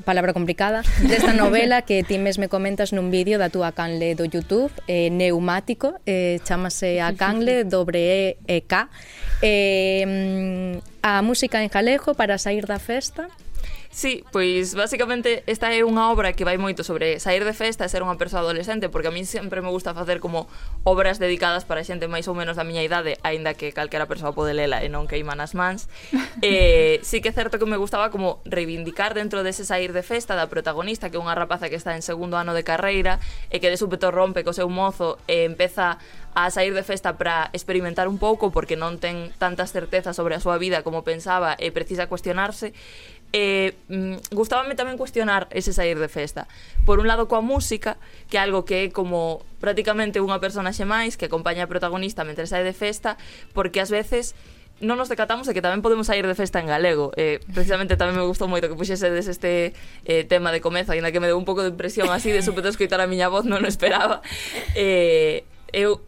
palabra complicada, desta novela que ti mesme comentas nun vídeo da túa canle do YouTube, eh, Neumático, eh, chamase a canle dobre E, e K. Eh, mm, a música en galego para sair da festa,
Sí, pois basicamente esta é unha obra que vai moito sobre sair de festa e ser unha persoa adolescente, porque a min sempre me gusta facer como obras dedicadas para xente máis ou menos da miña idade, aínda que calquera persoa pode lela e non queima nas mans. eh, sí que é certo que me gustaba como reivindicar dentro dese sair de festa da protagonista, que é unha rapaza que está en segundo ano de carreira e que de súpeto rompe co seu mozo e empeza a sair de festa para experimentar un pouco porque non ten tantas certezas sobre a súa vida como pensaba e precisa cuestionarse eh, mm, gustábame tamén cuestionar ese sair de festa. Por un lado coa música, que é algo que é como prácticamente unha personaxe máis que acompaña a protagonista mentre sai de festa, porque ás veces non nos decatamos de que tamén podemos sair de festa en galego. Eh, precisamente tamén me gustou moito que puxesedes este eh, tema de comezo, ainda que me deu un pouco de impresión así de súpeto escoitar a miña voz, non o esperaba. Eh, eu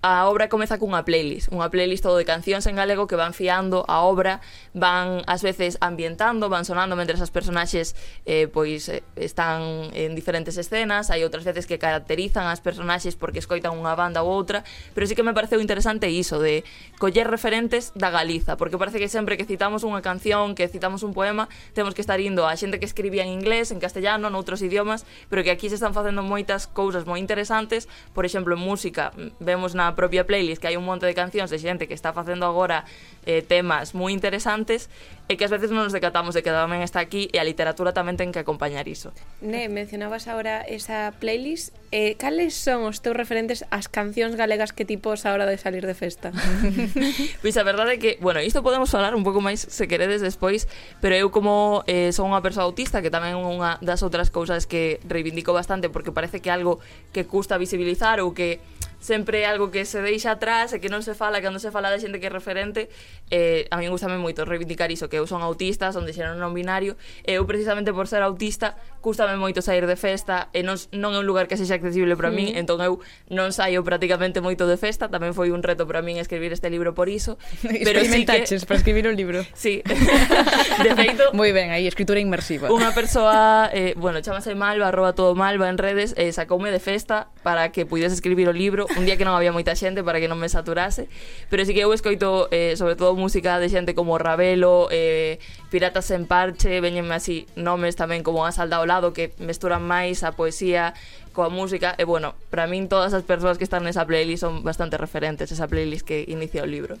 a obra comeza cunha playlist, unha playlist todo de cancións en galego que van fiando a obra, van ás veces ambientando, van sonando mentre as personaxes eh, pois eh, están en diferentes escenas, hai outras veces que caracterizan as personaxes porque escoitan unha banda ou outra, pero sí que me pareceu interesante iso de coller referentes da Galiza, porque parece que sempre que citamos unha canción, que citamos un poema, temos que estar indo a xente que escribía en inglés, en castellano, noutros idiomas, pero que aquí se están facendo moitas cousas moi interesantes, por exemplo, en música, mm, vemos na propia playlist que hai un monte de cancións de xente que está facendo agora eh, temas moi interesantes e que ás veces non nos decatamos de que tamén está aquí e a literatura tamén ten que acompañar iso.
Ne, mencionabas agora esa playlist. Eh, cales son os teus referentes ás cancións galegas que tipos a hora de salir de festa?
pois a verdade é que, bueno, isto podemos falar un pouco máis se queredes despois, pero eu como eh, son unha persoa autista que tamén é unha das outras cousas que reivindico bastante porque parece que é algo que custa visibilizar ou que sempre é algo que que se deixa atrás e que non se fala, cando se fala da xente que é referente, eh, a min gustame moito reivindicar iso, que eu son autista, son de xerón non binario, e eu precisamente por ser autista, gustame moito sair de festa, e non, non é un lugar que sexa accesible para
mm.
min, entón eu non saio prácticamente moito de festa, tamén foi un reto para min escribir este libro por iso. pero sí que...
para escribir un libro.
Sí. de feito...
Moi ben, aí, escritura inmersiva.
Unha persoa, eh, bueno, chamase Malva, arroba todo Malva en redes, eh, sacoume de festa para que puides escribir o libro un día que non había moita moita xente para que non me saturase, pero sí que eu escoito eh, sobre todo música de xente como Ravelo, eh, Piratas en Parche, veñenme así nomes tamén como a Salda ao Lado que mesturan máis a poesía coa música e bueno, para min todas as persoas que están nesa playlist son bastante referentes, esa playlist que inicia o libro.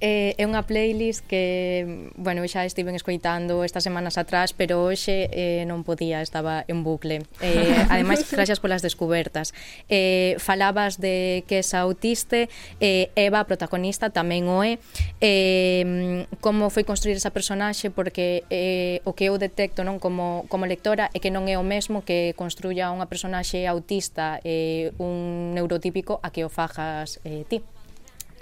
Eh, é unha playlist que, bueno, xa estiven escoitando estas semanas atrás, pero hoxe eh, non podía, estaba en bucle. Eh, ademais, gracias polas descubertas. Eh, falabas de que esa autiste, eh, Eva, a protagonista, tamén o é. Eh, como foi construir esa personaxe, porque eh, o que eu detecto non como, como lectora é que non é o mesmo que construya unha personaxe autista eh, un neurotípico a que o fajas eh, ti.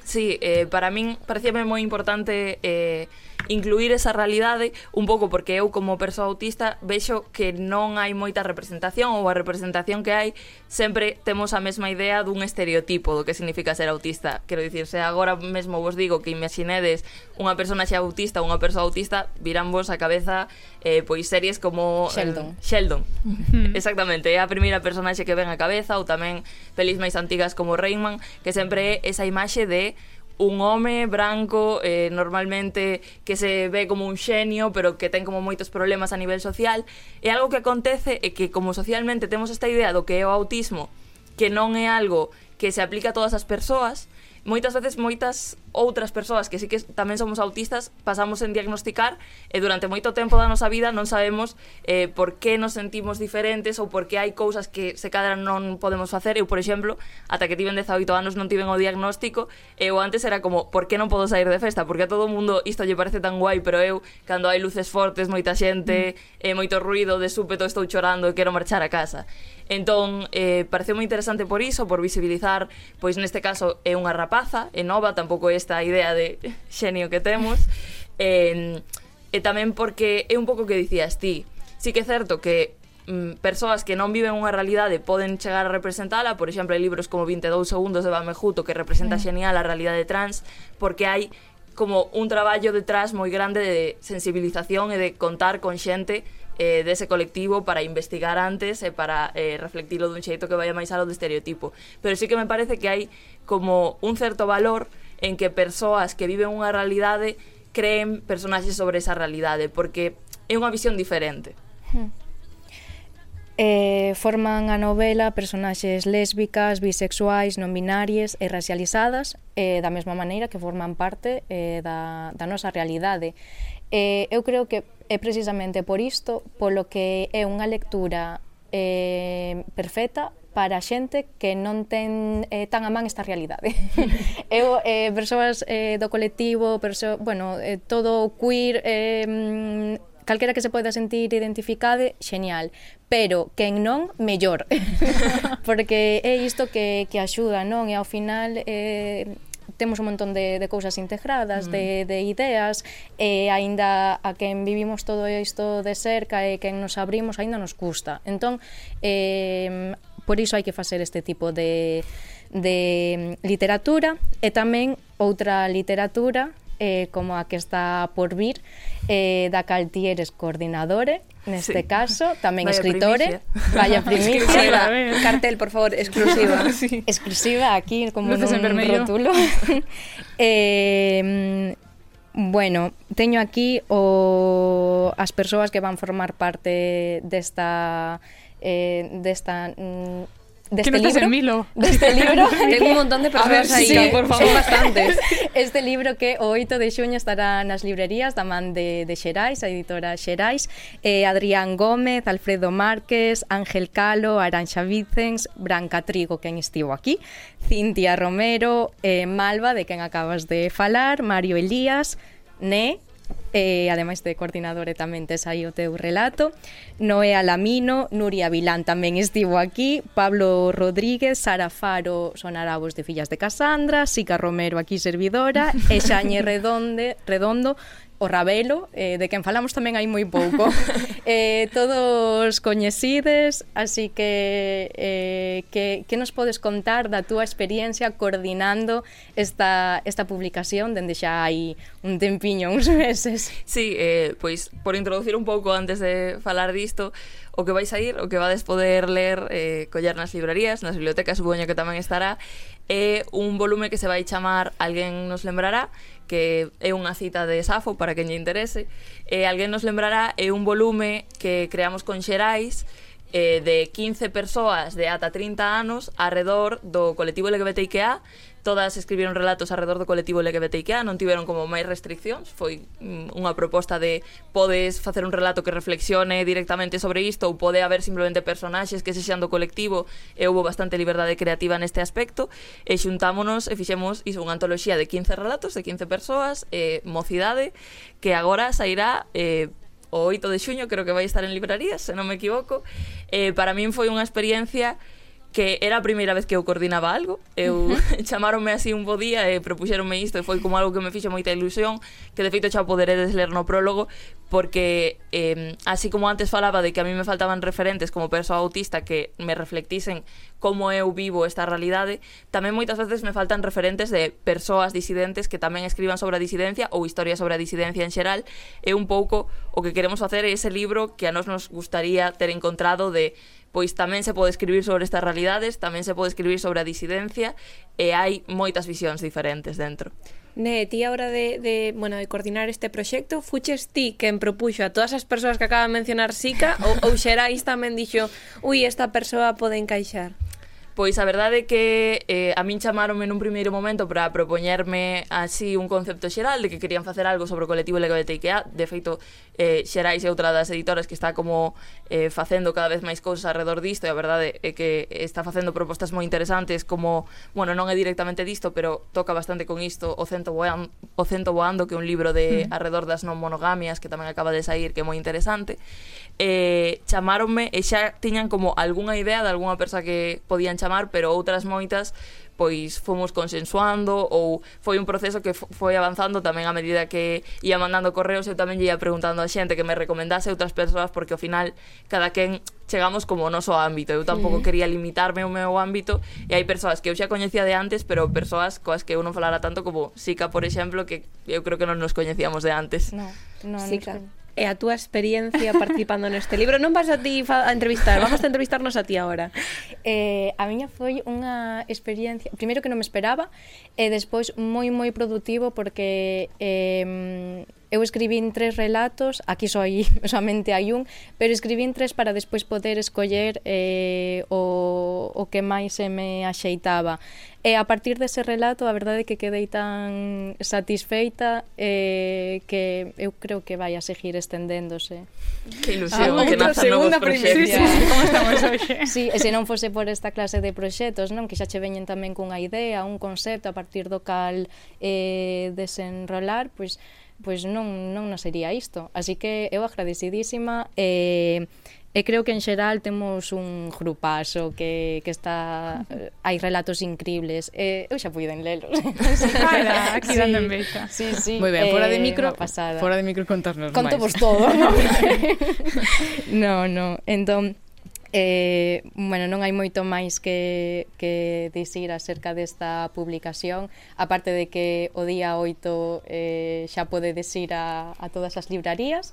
Sí, eh, para min parecíame moi importante eh, incluir esa realidade un pouco porque eu como persoa autista vexo que non hai moita representación ou a representación que hai sempre temos a mesma idea dun estereotipo do que significa ser autista. Quero dicir, se agora mesmo vos digo que imaginedes unha persona xa autista ou unha persoa autista, virán vos a cabeza eh, pois series como
Sheldon.
Eh, Sheldon. Exactamente, é a primeira personaxe que ven a cabeza ou tamén pelis máis antigas como Rayman, que sempre é esa imaxe de un home branco eh, normalmente que se ve como un xenio pero que ten como moitos problemas a nivel social. E algo que acontece é que como socialmente temos esta idea do que é o autismo que non é algo que se aplica a todas as persoas moitas veces moitas outras persoas que sí que tamén somos autistas pasamos en diagnosticar e durante moito tempo da nosa vida non sabemos eh, por que nos sentimos diferentes ou por que hai cousas que se cadran non podemos facer. Eu, por exemplo, ata que tiven 18 anos non tiven o diagnóstico e eu antes era como, por que non podo sair de festa? Porque a todo o mundo isto lle parece tan guai, pero eu, cando hai luces fortes, moita xente, mm. e moito ruido, de súpeto estou chorando e quero marchar a casa. Entón, eh, pareceu moi interesante por iso, por visibilizar, pois neste caso é unha rapaza, é nova, tampouco esta idea de xenio que temos, e, e tamén porque é un pouco que dicías ti, sí que é certo que mm, persoas que non viven unha realidade poden chegar a representala, por exemplo, hai libros como 22 segundos de Bamejuto que representa xenial a realidade trans, porque hai como un traballo detrás moi grande de sensibilización e de contar con xente eh, dese colectivo para investigar antes e para eh, reflectilo dun xeito que vaya máis alo do estereotipo. Pero sí que me parece que hai como un certo valor en que persoas que viven unha realidade creen personaxes sobre esa realidade, porque é unha visión diferente.
Hmm. Eh, forman a novela personaxes lésbicas, bisexuais, non binarias e racializadas eh, da mesma maneira que forman parte eh, da, da nosa realidade. Eh, eu creo que é precisamente por isto polo que é unha lectura eh, perfecta para a xente que non ten eh, tan a man esta realidade. eu, eh, persoas eh, do colectivo, perso bueno, eh, todo queer, eh, calquera que se poida sentir identificade, genial. Pero quen non, mellor. Porque é isto que, que axuda, non? E ao final... Eh, temos un montón de, de cousas integradas, mm. de, de ideas, e aínda a quen vivimos todo isto de cerca e quen nos abrimos aínda nos custa. Entón, eh, por iso hai que facer este tipo de, de literatura e tamén outra literatura eh, como a que está por vir, eh, da cal ti eres coordinadore, neste sí. caso, tamén Vaya escritore,
primicia.
vaya primicia,
cartel, por favor, exclusiva.
sí. Exclusiva aquí como Luces nun rótulo. eh, Bueno, teño aquí o as persoas que van formar parte desta eh, desta mm,
de este no libro. Milo?
De este libro.
Tengo un montón de personas ver, ahí,
sí,
por favor, bastantes.
Este libro que o 8 de xuño estará nas librerías da man de, de Xerais, a editora Xerais, eh, Adrián Gómez, Alfredo Márquez, Ángel Calo, Aranxa Vicens, Branca Trigo, quen estivo aquí, Cintia Romero, eh, Malva, de quen acabas de falar, Mario Elías, Né, e ademais de coordinador e tamén tes aí o teu relato Noé Alamino, Nuria Vilán tamén estivo aquí Pablo Rodríguez, Sara Faro Sonarabos de Fillas de Casandra Sica Romero aquí servidora e Xañe Redonde, Redondo o Rabelo, eh, de quen falamos tamén hai moi pouco. eh, todos coñecides, así que, eh, que que nos podes contar da túa experiencia coordinando esta, esta publicación dende xa hai un tempiño, uns meses.
Sí, eh, pois por introducir un pouco antes de falar disto, o que vais a ir, o que vades poder ler, eh, collar nas librerías, nas bibliotecas, supoño que tamén estará, é eh, un volume que se vai chamar Alguén nos lembrará, que é unha cita de Safo para que lle interese, e Alguén nos lembrará é un volume que creamos con Xerais, eh, de 15 persoas de ata 30 anos arredor do colectivo LGBTIQA todas escribiron relatos arredor do colectivo LGBTIQA, non tiveron como máis restriccións, foi mm, unha proposta de podes facer un relato que reflexione directamente sobre isto ou pode haber simplemente personaxes que sexan do colectivo e houve bastante liberdade creativa neste aspecto. E xuntámonos e fixemos iso unha antoloxía de 15 relatos de 15 persoas e mocidade que agora sairá eh, o 8 de xuño, creo que vai estar en librarías, se non me equivoco. Eh, para min foi unha experiencia que era a primeira vez que eu coordinaba algo. Eu uh -huh. chamaronme así un bo día e propuxeronme isto e foi como algo que me fixo moita ilusión, que de feito xa poderedes ler no prólogo porque eh, así como antes falaba de que a mí me faltaban referentes como persoa autista que me reflectisen como eu vivo esta realidade, tamén moitas veces me faltan referentes de persoas disidentes que tamén escriban sobre a disidencia ou historias sobre a disidencia en xeral, e un pouco o que queremos facer é ese libro que a nós nos gustaría ter encontrado de pois tamén se pode escribir sobre estas realidades, tamén se pode escribir sobre a disidencia e hai moitas visións diferentes dentro.
Ne, ti a hora de, de, bueno, de coordinar este proxecto, fuches ti quen propuxo a todas as persoas que acaba de mencionar Sica ou, ou Xerais tamén dixo, ui, esta persoa pode encaixar?
Pois a verdade é que eh, a min chamaronme nun primeiro momento para propoñerme así un concepto xeral de que querían facer algo sobre o colectivo LGBTIQA. De feito, eh, Xerais é outra das editoras que está como eh, facendo cada vez máis cousas alrededor disto e a verdade é que está facendo propostas moi interesantes como, bueno, non é directamente disto, pero toca bastante con isto o cento voando, o cento voando que é un libro de mm. alrededor das non monogamias que tamén acaba de sair que é moi interesante. Eh, chamaronme e xa tiñan como algunha idea de algunha persoa que podían chamar, pero outras moitas pois fomos consensuando ou foi un proceso que foi avanzando tamén a medida que ia mandando correos eu tamén ia preguntando a xente que me recomendase outras persoas porque ao final cada quen chegamos como o noso ámbito eu tampouco mm. quería limitarme ao meu ámbito e hai persoas que eu xa coñecía de antes pero persoas coas que eu non falara tanto como Sica, por exemplo, que eu creo que non nos coñecíamos de antes
no, no,
Sica.
No,
e a túa experiencia participando neste libro. Non vas a ti a entrevistar, vamos a entrevistarnos a ti agora.
Eh, a miña foi unha experiencia, primeiro que non me esperaba, e despois moi moi produtivo porque eh, Eu escribín tres relatos, aquí só hai, solamente hai un, pero escribín tres para despois poder escoller eh, o, o que máis se me axeitaba. E a partir dese relato, a verdade é que quedei tan satisfeita eh, que eu creo que vai a seguir estendéndose.
Ah, que ilusión,
ah,
que nazan novos proxectos.
Sí, sí, como estamos hoxe.
Sí, e se non fose por esta clase de proxectos, non que xa che veñen tamén cunha idea, un concepto a partir do cal eh, desenrolar, pois pues, pois non, non nos sería isto. Así que eu agradecidísima e, e creo que en xeral temos un grupazo que, que está... Eh, hai relatos increíbles. E, eu xa puiden lelos.
Cara, aquí sí, dando en beca.
Sí, sí.
Moi ben, fora de
eh,
micro,
pasada.
fora de micro contarnos
Conto
máis.
Conto vos todo. non, non. No, entón, Eh, bueno, non hai moito máis que, que dicir acerca desta publicación, aparte de que o día 8 eh, xa pode desir a, a todas as librarías.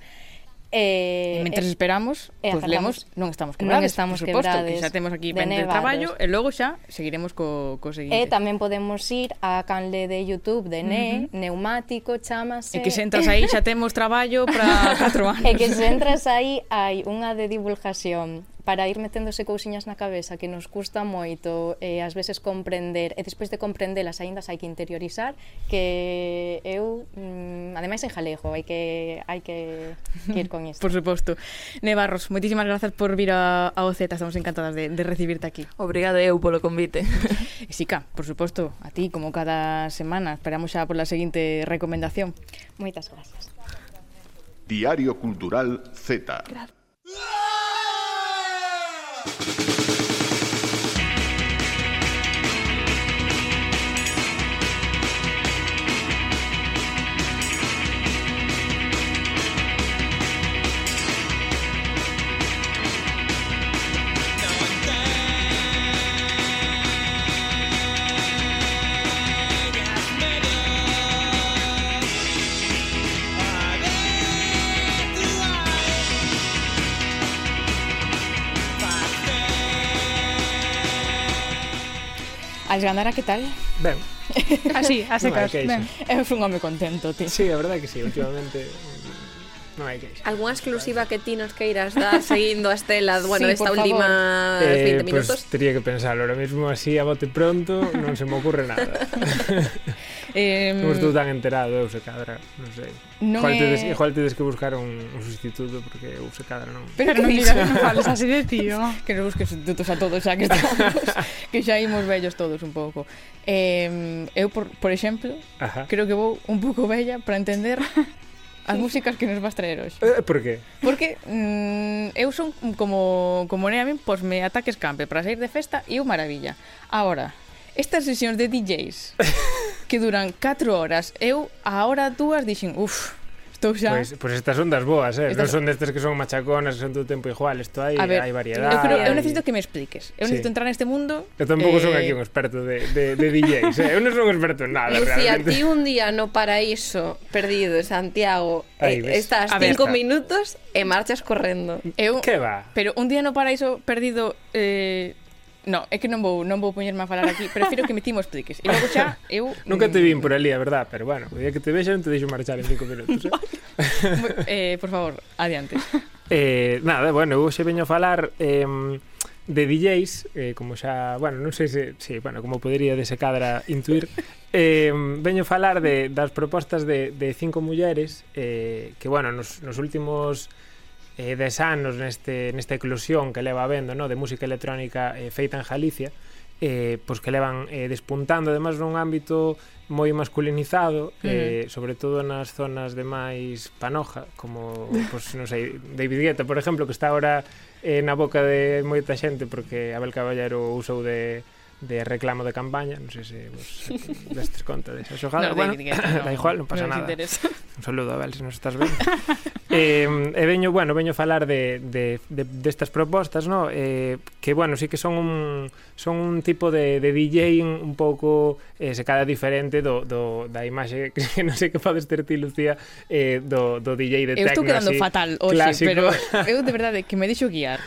Eh, e
mentres
eh,
esperamos,
eh,
pois
pues
lemos, non estamos quebrades, non
estamos
por suposto, que xa temos aquí pente de traballo e logo xa seguiremos co, co seguinte.
E tamén podemos ir a canle de YouTube de Ne, uh -huh. Neumático, chamase...
E que se entras aí xa temos traballo para 4 anos.
e que se entras aí hai unha de divulgación para ir meténdose cousiñas na cabeza que nos custa moito e eh, ás veces comprender e despois de comprendelas aínda hai que interiorizar que eu mm, ademais en jalego hai que hai que, que ir con isto.
Por suposto. Nevarros, moitísimas grazas por vir a, a OZ estamos encantadas de, de recibirte aquí.
Obrigada eu polo convite.
E Sica, por suposto, a ti como cada semana, esperamos xa pola seguinte recomendación.
Moitas gracias.
Diario Cultural Z.
Gracias. Thank you. Algandara, que tal?
Ben.
Así, a secas.
No,
ben.
Eu un home contento, ti.
Sí, a verdade que sí, últimamente Mariah Carey.
Alguna exclusiva que ti nos queiras dar seguindo a Estela, bueno,
sí,
esta última
eh,
20 minutos?
Pues, tería que pensar, ahora mesmo así a bote pronto non se me ocurre nada.
eh,
Somos tú tan enterado, eu se cadra, non sei.
Non
igual,
é...
tedes, igual tedes que buscar un, un sustituto porque eu se cadra non.
Pero, non
non
digas, non fales así de tío.
que non busques sustitutos a todos xa que estamos, que xa imos vellos todos un pouco. Eh, eu, por, por exemplo,
Ajá.
creo que vou un pouco vella para entender as músicas que nos vas traer hoxe.
Eh, por qué?
Porque mm, eu son como como ne a min, pois me ataques campe para sair de festa e eu maravilla. Agora, estas sesións de DJs que duran 4 horas, eu a hora dúas dixen, uff, estou xa.
Pois, pois, pois, pois pues, pues eh, estas son das boas, eh?
Estas...
Non son destas que son machaconas, son todo tempo igual, isto hai,
ver,
hai variedade.
Eu, creo, eu necesito que me expliques. Eu
sí.
necesito entrar neste mundo.
Eu tampouco
eh...
son aquí eh, un experto de, de, de DJs, eh? eu non son experto en nada,
Lucía,
realmente.
ti un día no paraíso perdido en Santiago,
Ahí,
eh, estás
ver,
cinco
está.
minutos e marchas correndo.
Eu,
que va?
Pero un día no paraíso perdido eh, No, é que non vou, non vou poñerme a falar aquí, prefiro que me ti mo expliques. E logo xa eu
Nunca te eh, vin por ali, a verdad, pero bueno, o día que te vexa non te deixo marchar en cinco minutos, eh?
eh, por favor, adiante.
Eh, nada, bueno, eu xe veño a falar eh, de DJs, eh, como xa, bueno, non sei se, si, bueno, como podería dese cadra intuir, eh, veño a falar de, das propostas de, de cinco mulleres eh, que, bueno, nos, nos últimos eh, des anos neste, nesta eclosión que leva vendo no? de música electrónica eh, feita en Galicia eh, pois que levan eh, despuntando además nun ámbito moi masculinizado
mm.
eh, sobre todo nas zonas de máis panoja como, pois, non sei, David Guetta por exemplo, que está ahora eh, na boca de moita xente porque Abel Caballero usou de de reclamo de campaña, non sei se vos destes conta desa xogada,
no,
bueno, de,
no,
igual, non pasa
no
nada.
Interesa.
Un saludo, Abel, se nos estás vendo. eh, e veño, bueno, veño falar de, de, de, destas propostas, no? Eh, que, bueno, sí que son un, son un tipo de, de DJ un pouco eh, se cada diferente do, do, da imaxe que, que non sei que podes ter ti, Lucía, eh, do, do DJ de
eu
tecno.
Eu estou quedando
así,
fatal hoxe,
clásico.
pero eu de verdade que me deixo guiar.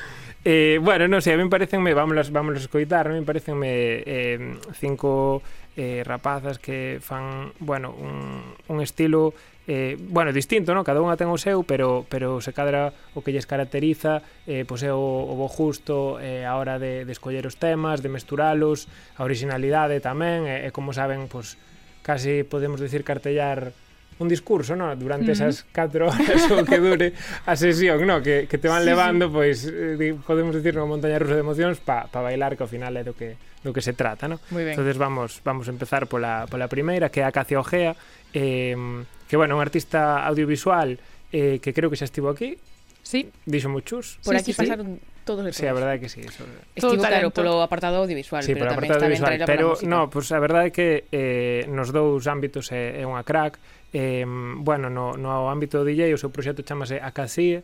Eh, bueno, non sei, a mí parecenme, vámonos, vámonos escoitar, a mí parecenme eh, cinco eh, rapazas que fan, bueno, un, un estilo eh, bueno, distinto, ¿no? Cada unha ten o seu, pero pero se cadra o que lles caracteriza, eh, pois é o, o bo justo eh, a hora de, de escoller os temas, de mesturalos, a originalidade tamén, e, eh, e como saben, pois casi podemos decir cartellar un discurso, no? Durante
mm.
esas 4 horas o que dure a sesión, no? Que, que te van
sí,
levando, sí. pois, eh, podemos decir, unha montaña rusa de emocións para pa bailar, que ao final é do que do que se trata, ¿no? Entonces vamos vamos a empezar pola, pola primeira, que é a Cacia Ojea, eh, que, bueno, un artista audiovisual eh, que creo que xa estivo aquí,
Sí.
Dixo muchos.
Por
sí,
aquí
sí,
pasaron sí. todos os
Sí, a verdade é que sí. Eso.
Estivo
Todo
claro polo apartado audiovisual,
sí,
pero tamén
apartado
está ben
pero, no, pues, a verdade é que eh, nos dous ámbitos é, é unha crack, eh, bueno, no, no ámbito do DJ o seu proxecto chamase Acacie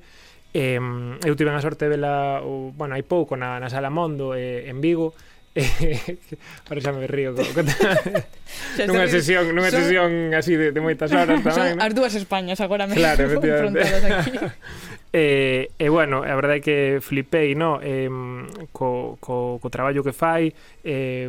eh, eu tive a sorte de vela o, bueno, hai pouco na, na Sala Mondo eh, en Vigo. Ahora xa me río co, co nunha sesión, nunha
son...
sesión así de, de moitas horas tamén. Son
as dúas Españas agora me
claro,
confrontadas aquí.
Eh, e, eh, eh, bueno, a verdade é que flipei, no, eh, co, co, co traballo que fai, eh,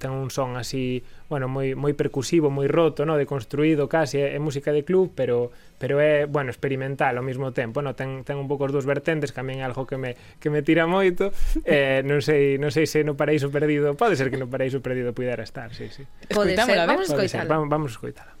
ten un son así bueno, moi moi percusivo, moi roto, no, deconstruído casi, é, é música de club, pero pero é, bueno, experimental ao mesmo tempo, no, ten ten un pouco os dous vertentes, que a min é algo que me que me tira moito. Eh, non sei, non sei se no paraíso perdido, pode ser que no paraíso perdido puidera estar, sí, sí.
Pode ser, vamos escoitala.
Vamos, vamos escoitala.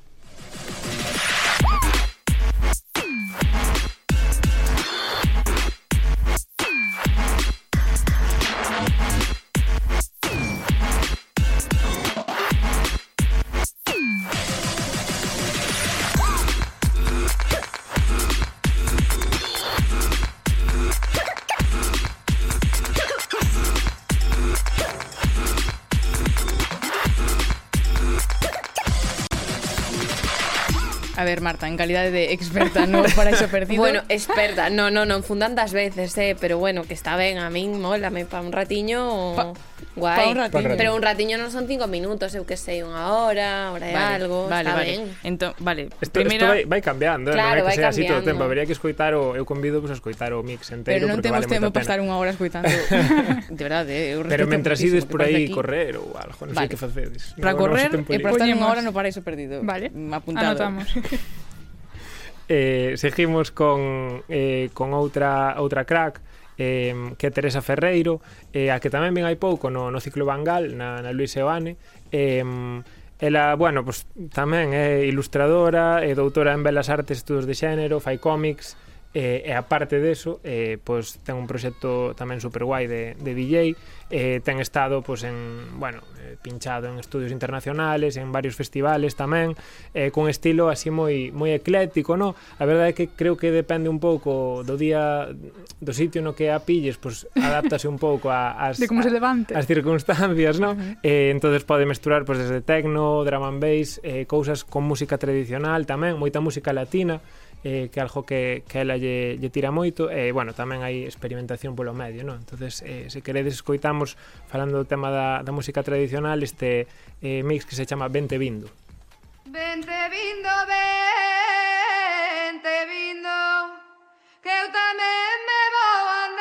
ver, Marta, en calidade de experta no paraíso perdido.
bueno, experta, no, no, non fundan das veces, eh, pero bueno, que está ben, a min mola, me pa un ratiño... O...
Pa
Guai,
pa un ratiño.
pero un ratiño non son cinco minutos, eu que sei, unha hora, hora e
vale,
algo,
vale,
está
vale.
ben.
Entón, vale,
esto,
Primera...
esto vai, vai cambiando,
claro,
non é que sea así todo o tempo, Habería que escoitar o eu convido pues, a escoitar o mix entero
Pero non temos
vale
tempo para estar unha hora escoitando. de verdade, eh, eu
Pero mentras ides por aí correr ou algo, non
vale.
sei que facedes.
Para
no,
correr e para
pois
estar unha hora no paraíso perdido.
Vale.
Mm, apuntado.
Anotamos.
eh, seguimos con eh, con outra outra crack eh, que é Teresa Ferreiro, eh, a que tamén ven hai pouco no, no ciclo Bangal, na, na Luis Eoane, eh, Ela, bueno, pues, tamén é ilustradora, é doutora en Belas Artes, Estudos de Xénero, fai cómics, eh, e aparte deso, eh, pois ten un proxecto tamén super guai de, de DJ, eh, ten estado pois en, bueno, eh, pinchado en estudios internacionales, en varios festivales tamén, eh, con estilo así moi moi ecléctico, no? A verdade é que creo que depende un pouco do día do sitio no que a pilles, pois adáptase un pouco a as
de como se levante.
As circunstancias, no? Eh, entonces pode mesturar pois desde techno, drum and bass, eh, cousas con música tradicional tamén, moita música latina eh, que é algo que, que ela lle, lle tira moito e eh, bueno, tamén hai experimentación polo medio no? entonces eh, se queredes escoitamos falando do tema da, da música tradicional este eh, mix que se chama Vente Vindo
Vente Vindo, vente Vindo que eu tamén me vou
andar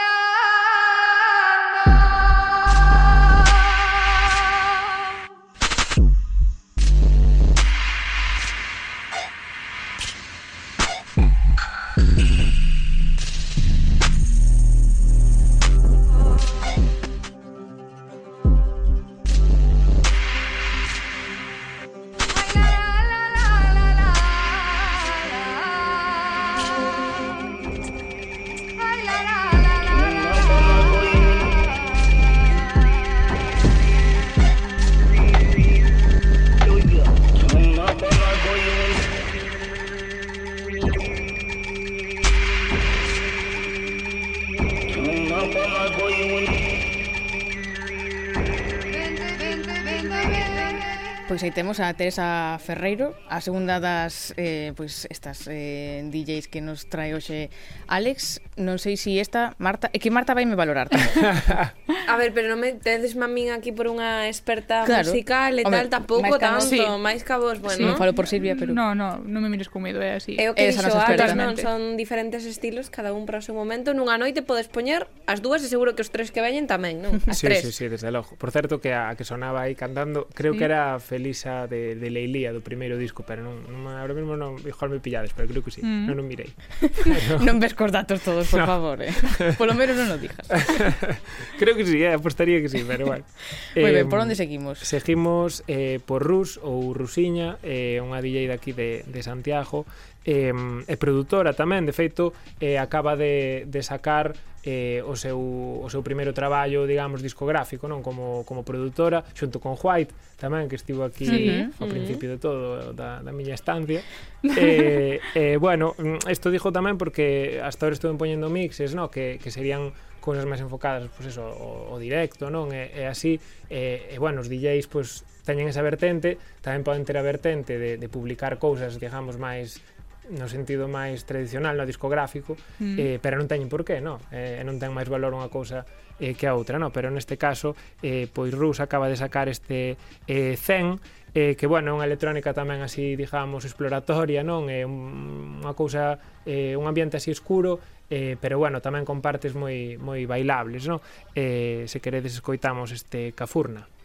temos a Teresa Ferreiro, a segunda das eh, pois estas eh, DJs que nos trae hoxe Alex. Non sei se si esta, Marta... É que Marta vai me valorar tamén.
A ver, pero non me tedes mamín aquí por unha experta
claro.
musical e
Home,
tal, tampouco tanto,
sí.
máis que vos, bueno.
Sí, non falo por Silvia, pero...
No, no, non me mires con medo, é así.
É o que
Esa
dixo antes, non? Son diferentes estilos, cada un para o seu momento. Nunha noite podes poñer as dúas e seguro que os tres que veñen tamén, non? As
sí,
tres.
Sí, sí, desde logo. Por certo, que a que sonaba aí cantando, creo
sí.
que mm. era Felisa de, de Leilía, do primeiro disco, pero non, non ahora mesmo non, igual me pillades, pero creo que sí,
mm.
non o mirei.
Non ves cos datos todos, por
no.
favor, eh? Por lo menos non o digas.
creo que sí, sí, eh, apostaría que sí, pero bueno.
Moi ben, por onde seguimos?
Seguimos eh, por Rus ou Rusiña, eh, unha DJ daqui de, de Santiago, eh, é produtora tamén, de feito, eh, acaba de, de sacar eh, o, seu, o seu primeiro traballo, digamos, discográfico, non como, como produtora, xunto con White, tamén, que estivo aquí
sí,
ao
uh -huh.
principio de todo, da, da miña estancia. eh, eh, bueno, mm, isto dijo tamén porque hasta ahora estuve poñendo mixes, no? que, que serían cousas máis enfocadas pois eso, o, o directo, non? E, e así, e, e bueno, os DJs pois teñen esa vertente, tamén poden ter a vertente de, de publicar cousas, digamos, máis no sentido máis tradicional, no discográfico,
mm.
eh, pero non teñen por qué, non? Eh, non ten máis valor unha cousa eh, que a outra, non? Pero neste caso, eh, pois Rus acaba de sacar este eh, 100, eh, que bueno, é unha electrónica tamén así, digamos, exploratoria, non? É eh, unha cousa, eh, un ambiente así escuro eh, pero bueno, tamén con partes moi, moi bailables, non? Eh, se queredes escoitamos este Cafurna.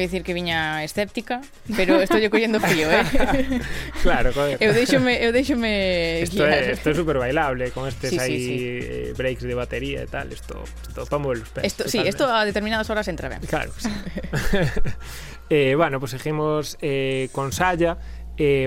teño que dicir que viña escéptica, pero estou collendo frío, eh?
claro, joder.
Eu deixome, eu deixome
Isto é, isto é super bailable con estes
sí,
aí
sí,
sí. breaks de batería e tal, isto isto pa mover os pés.
Esto,
totalmente.
sí, isto a determinadas horas entra ben.
Claro. Sí. eh, bueno, pues seguimos eh, con Saya eh,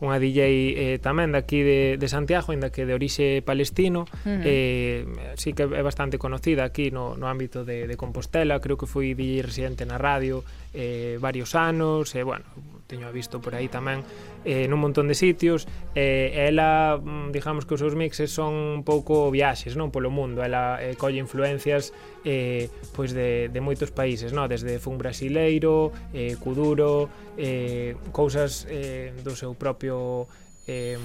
unha DJ eh, tamén daqui de, de Santiago, ainda que de orixe palestino,
uh -huh.
eh, sí que é bastante conocida aquí no, no ámbito de, de Compostela, creo que foi DJ residente na radio eh, varios anos, e eh, bueno, teño a visto por aí tamén, eh, nun montón de sitios, eh, ela, mm, digamos que os seus mixes son un pouco viaxes, non, polo mundo, ela eh, colle influencias eh, pois de, de moitos países, non, desde fun brasileiro, eh, kuduro eh, cousas eh, do seu propio eh,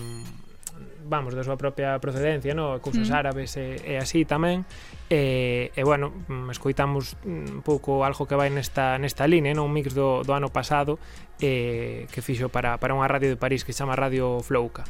vamos, da súa propia procedencia, no? cousas
mm.
árabes e, e así tamén. E, e bueno, escoitamos un pouco algo que vai nesta, nesta línea, non? un mix do, do ano pasado eh, que fixo para, para unha radio de París que se chama Radio Flouca.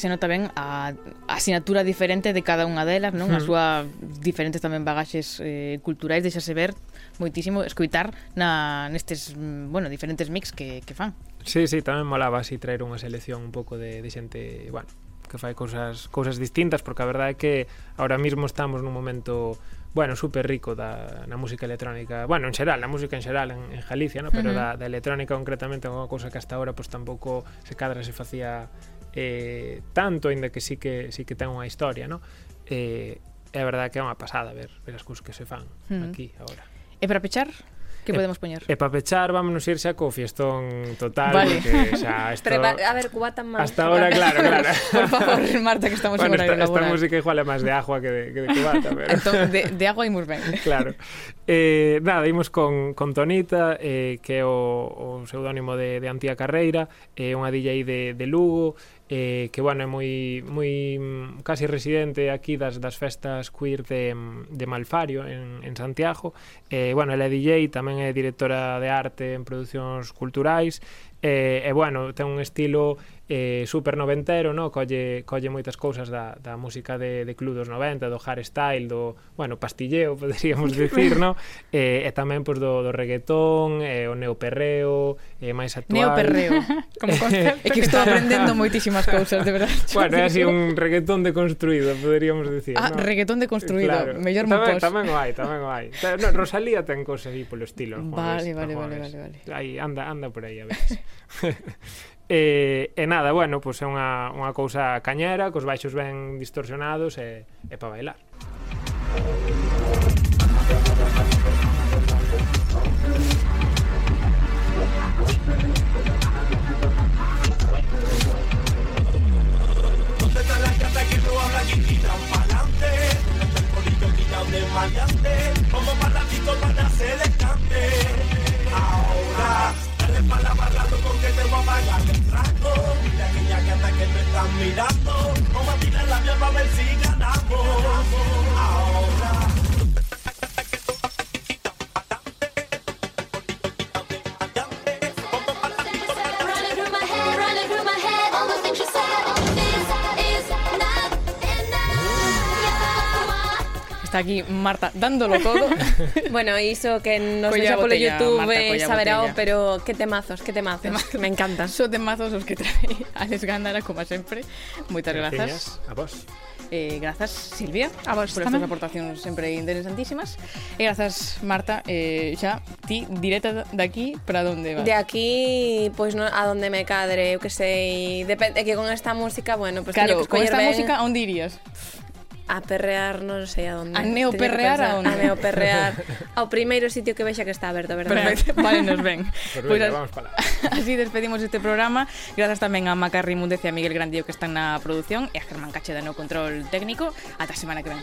que se nota ben a, a asignatura diferente de cada unha delas, non?
Mm.
A súa diferentes tamén bagaxes eh, culturais, deixase ver moitísimo escoitar na nestes, mm, bueno, diferentes mix que, que fan.
Sí, sí, tamén molaba así traer unha selección un pouco de, de xente, bueno, que fai cousas cousas distintas, porque a verdade é que ahora mesmo estamos nun momento bueno, super rico da, na música electrónica bueno, en xeral, na música en xeral en, en Galicia no? pero
uh -huh.
da, da electrónica concretamente é unha cousa que hasta ahora pues, tampouco se cadra se facía eh, tanto, aínda que sí que sí que ten unha historia, no? Eh, é verdade que é unha pasada ver, ver as cousas que se fan
uh
aquí agora.
E para pechar, que podemos poñer?
E, e para pechar, vámonos ir xa co fiestón total,
vale.
porque xa esto...
Pero, a ver, cubata máis.
Hasta ahora, claro, claro.
Por favor, Marta, que estamos
bueno,
en horario
esta, esta música igual é máis de agua que de, que de cubata. Pero...
Entón, de, de agua imos ben.
Claro. Eh, nada, imos con, con Tonita, eh, que é o, o pseudónimo de, de Antía Carreira, é eh, unha DJ de, de Lugo, eh, que bueno, é moi moi mm, casi residente aquí das das festas queer de, de Malfario en, en Santiago. Eh, bueno, ela é DJ, tamén é directora de arte en producións culturais. Eh, e bueno, ten un estilo eh, super noventero, no? colle, colle moitas cousas da, da música de, de Club dos 90, do hardstyle, do, bueno, pastilleo, poderíamos dicir, no? Eh, e tamén pois, do, do reggaetón, eh, o neoperreo, eh, máis actual.
Neoperreo,
como concepto.
é que estou aprendendo moitísimas cousas, de verdade.
Bueno, é así un reggaetón deconstruído, poderíamos dicir.
Ah,
no?
reggaetón deconstruído,
claro.
mellor
tamén, tamén o hai, tamén o hai. No, Rosalía ten cousas aí polo estilo.
Vale,
jueves,
vale, vale,
vale,
vale, vale.
Aí, anda, anda por aí a veces. Eh, e, nada, bueno, pois é unha, unha cousa cañera, cos baixos ben distorsionados e, e para bailar.
Como para dale pa' la barra, loco, que te voy a pagar el trago. Mira aquella gata que me están mirando, vamos a tirar la mía para ver si ganamos.
está aquí Marta dándolo todo.
bueno, iso que nos
colla
deixa polo
botella,
YouTube
Marta,
eh, saberao,
botella.
pero que temazos, que temazos, temazos. me encantan.
So temazos os que trae Alex Gándara, como sempre. Moitas grazas.
A vos.
Eh, grazas, Silvia,
a vos
por estas aportacións sempre interesantísimas. Eh, e grazas, Marta, eh, xa, ti directa de aquí para onde vas?
De aquí, pois pues, no, a donde me cadre, eu que sei, depende que con esta música, bueno, pues
claro,
que
con esta
ben...
música onde irías?
a perrear non sei a onde.
A neoperrear a onde?
A neoperrear ao primeiro sitio que vexa que está aberto, verdad?
Perfecto, vale, nos ven.
Perfecto, pues,
pois as,
vamos para
Así despedimos este programa. Grazas tamén a Maca Rimúndez e a Miguel Grandío que están na produción e a Germán Cacheda no control técnico. Ata semana que ven.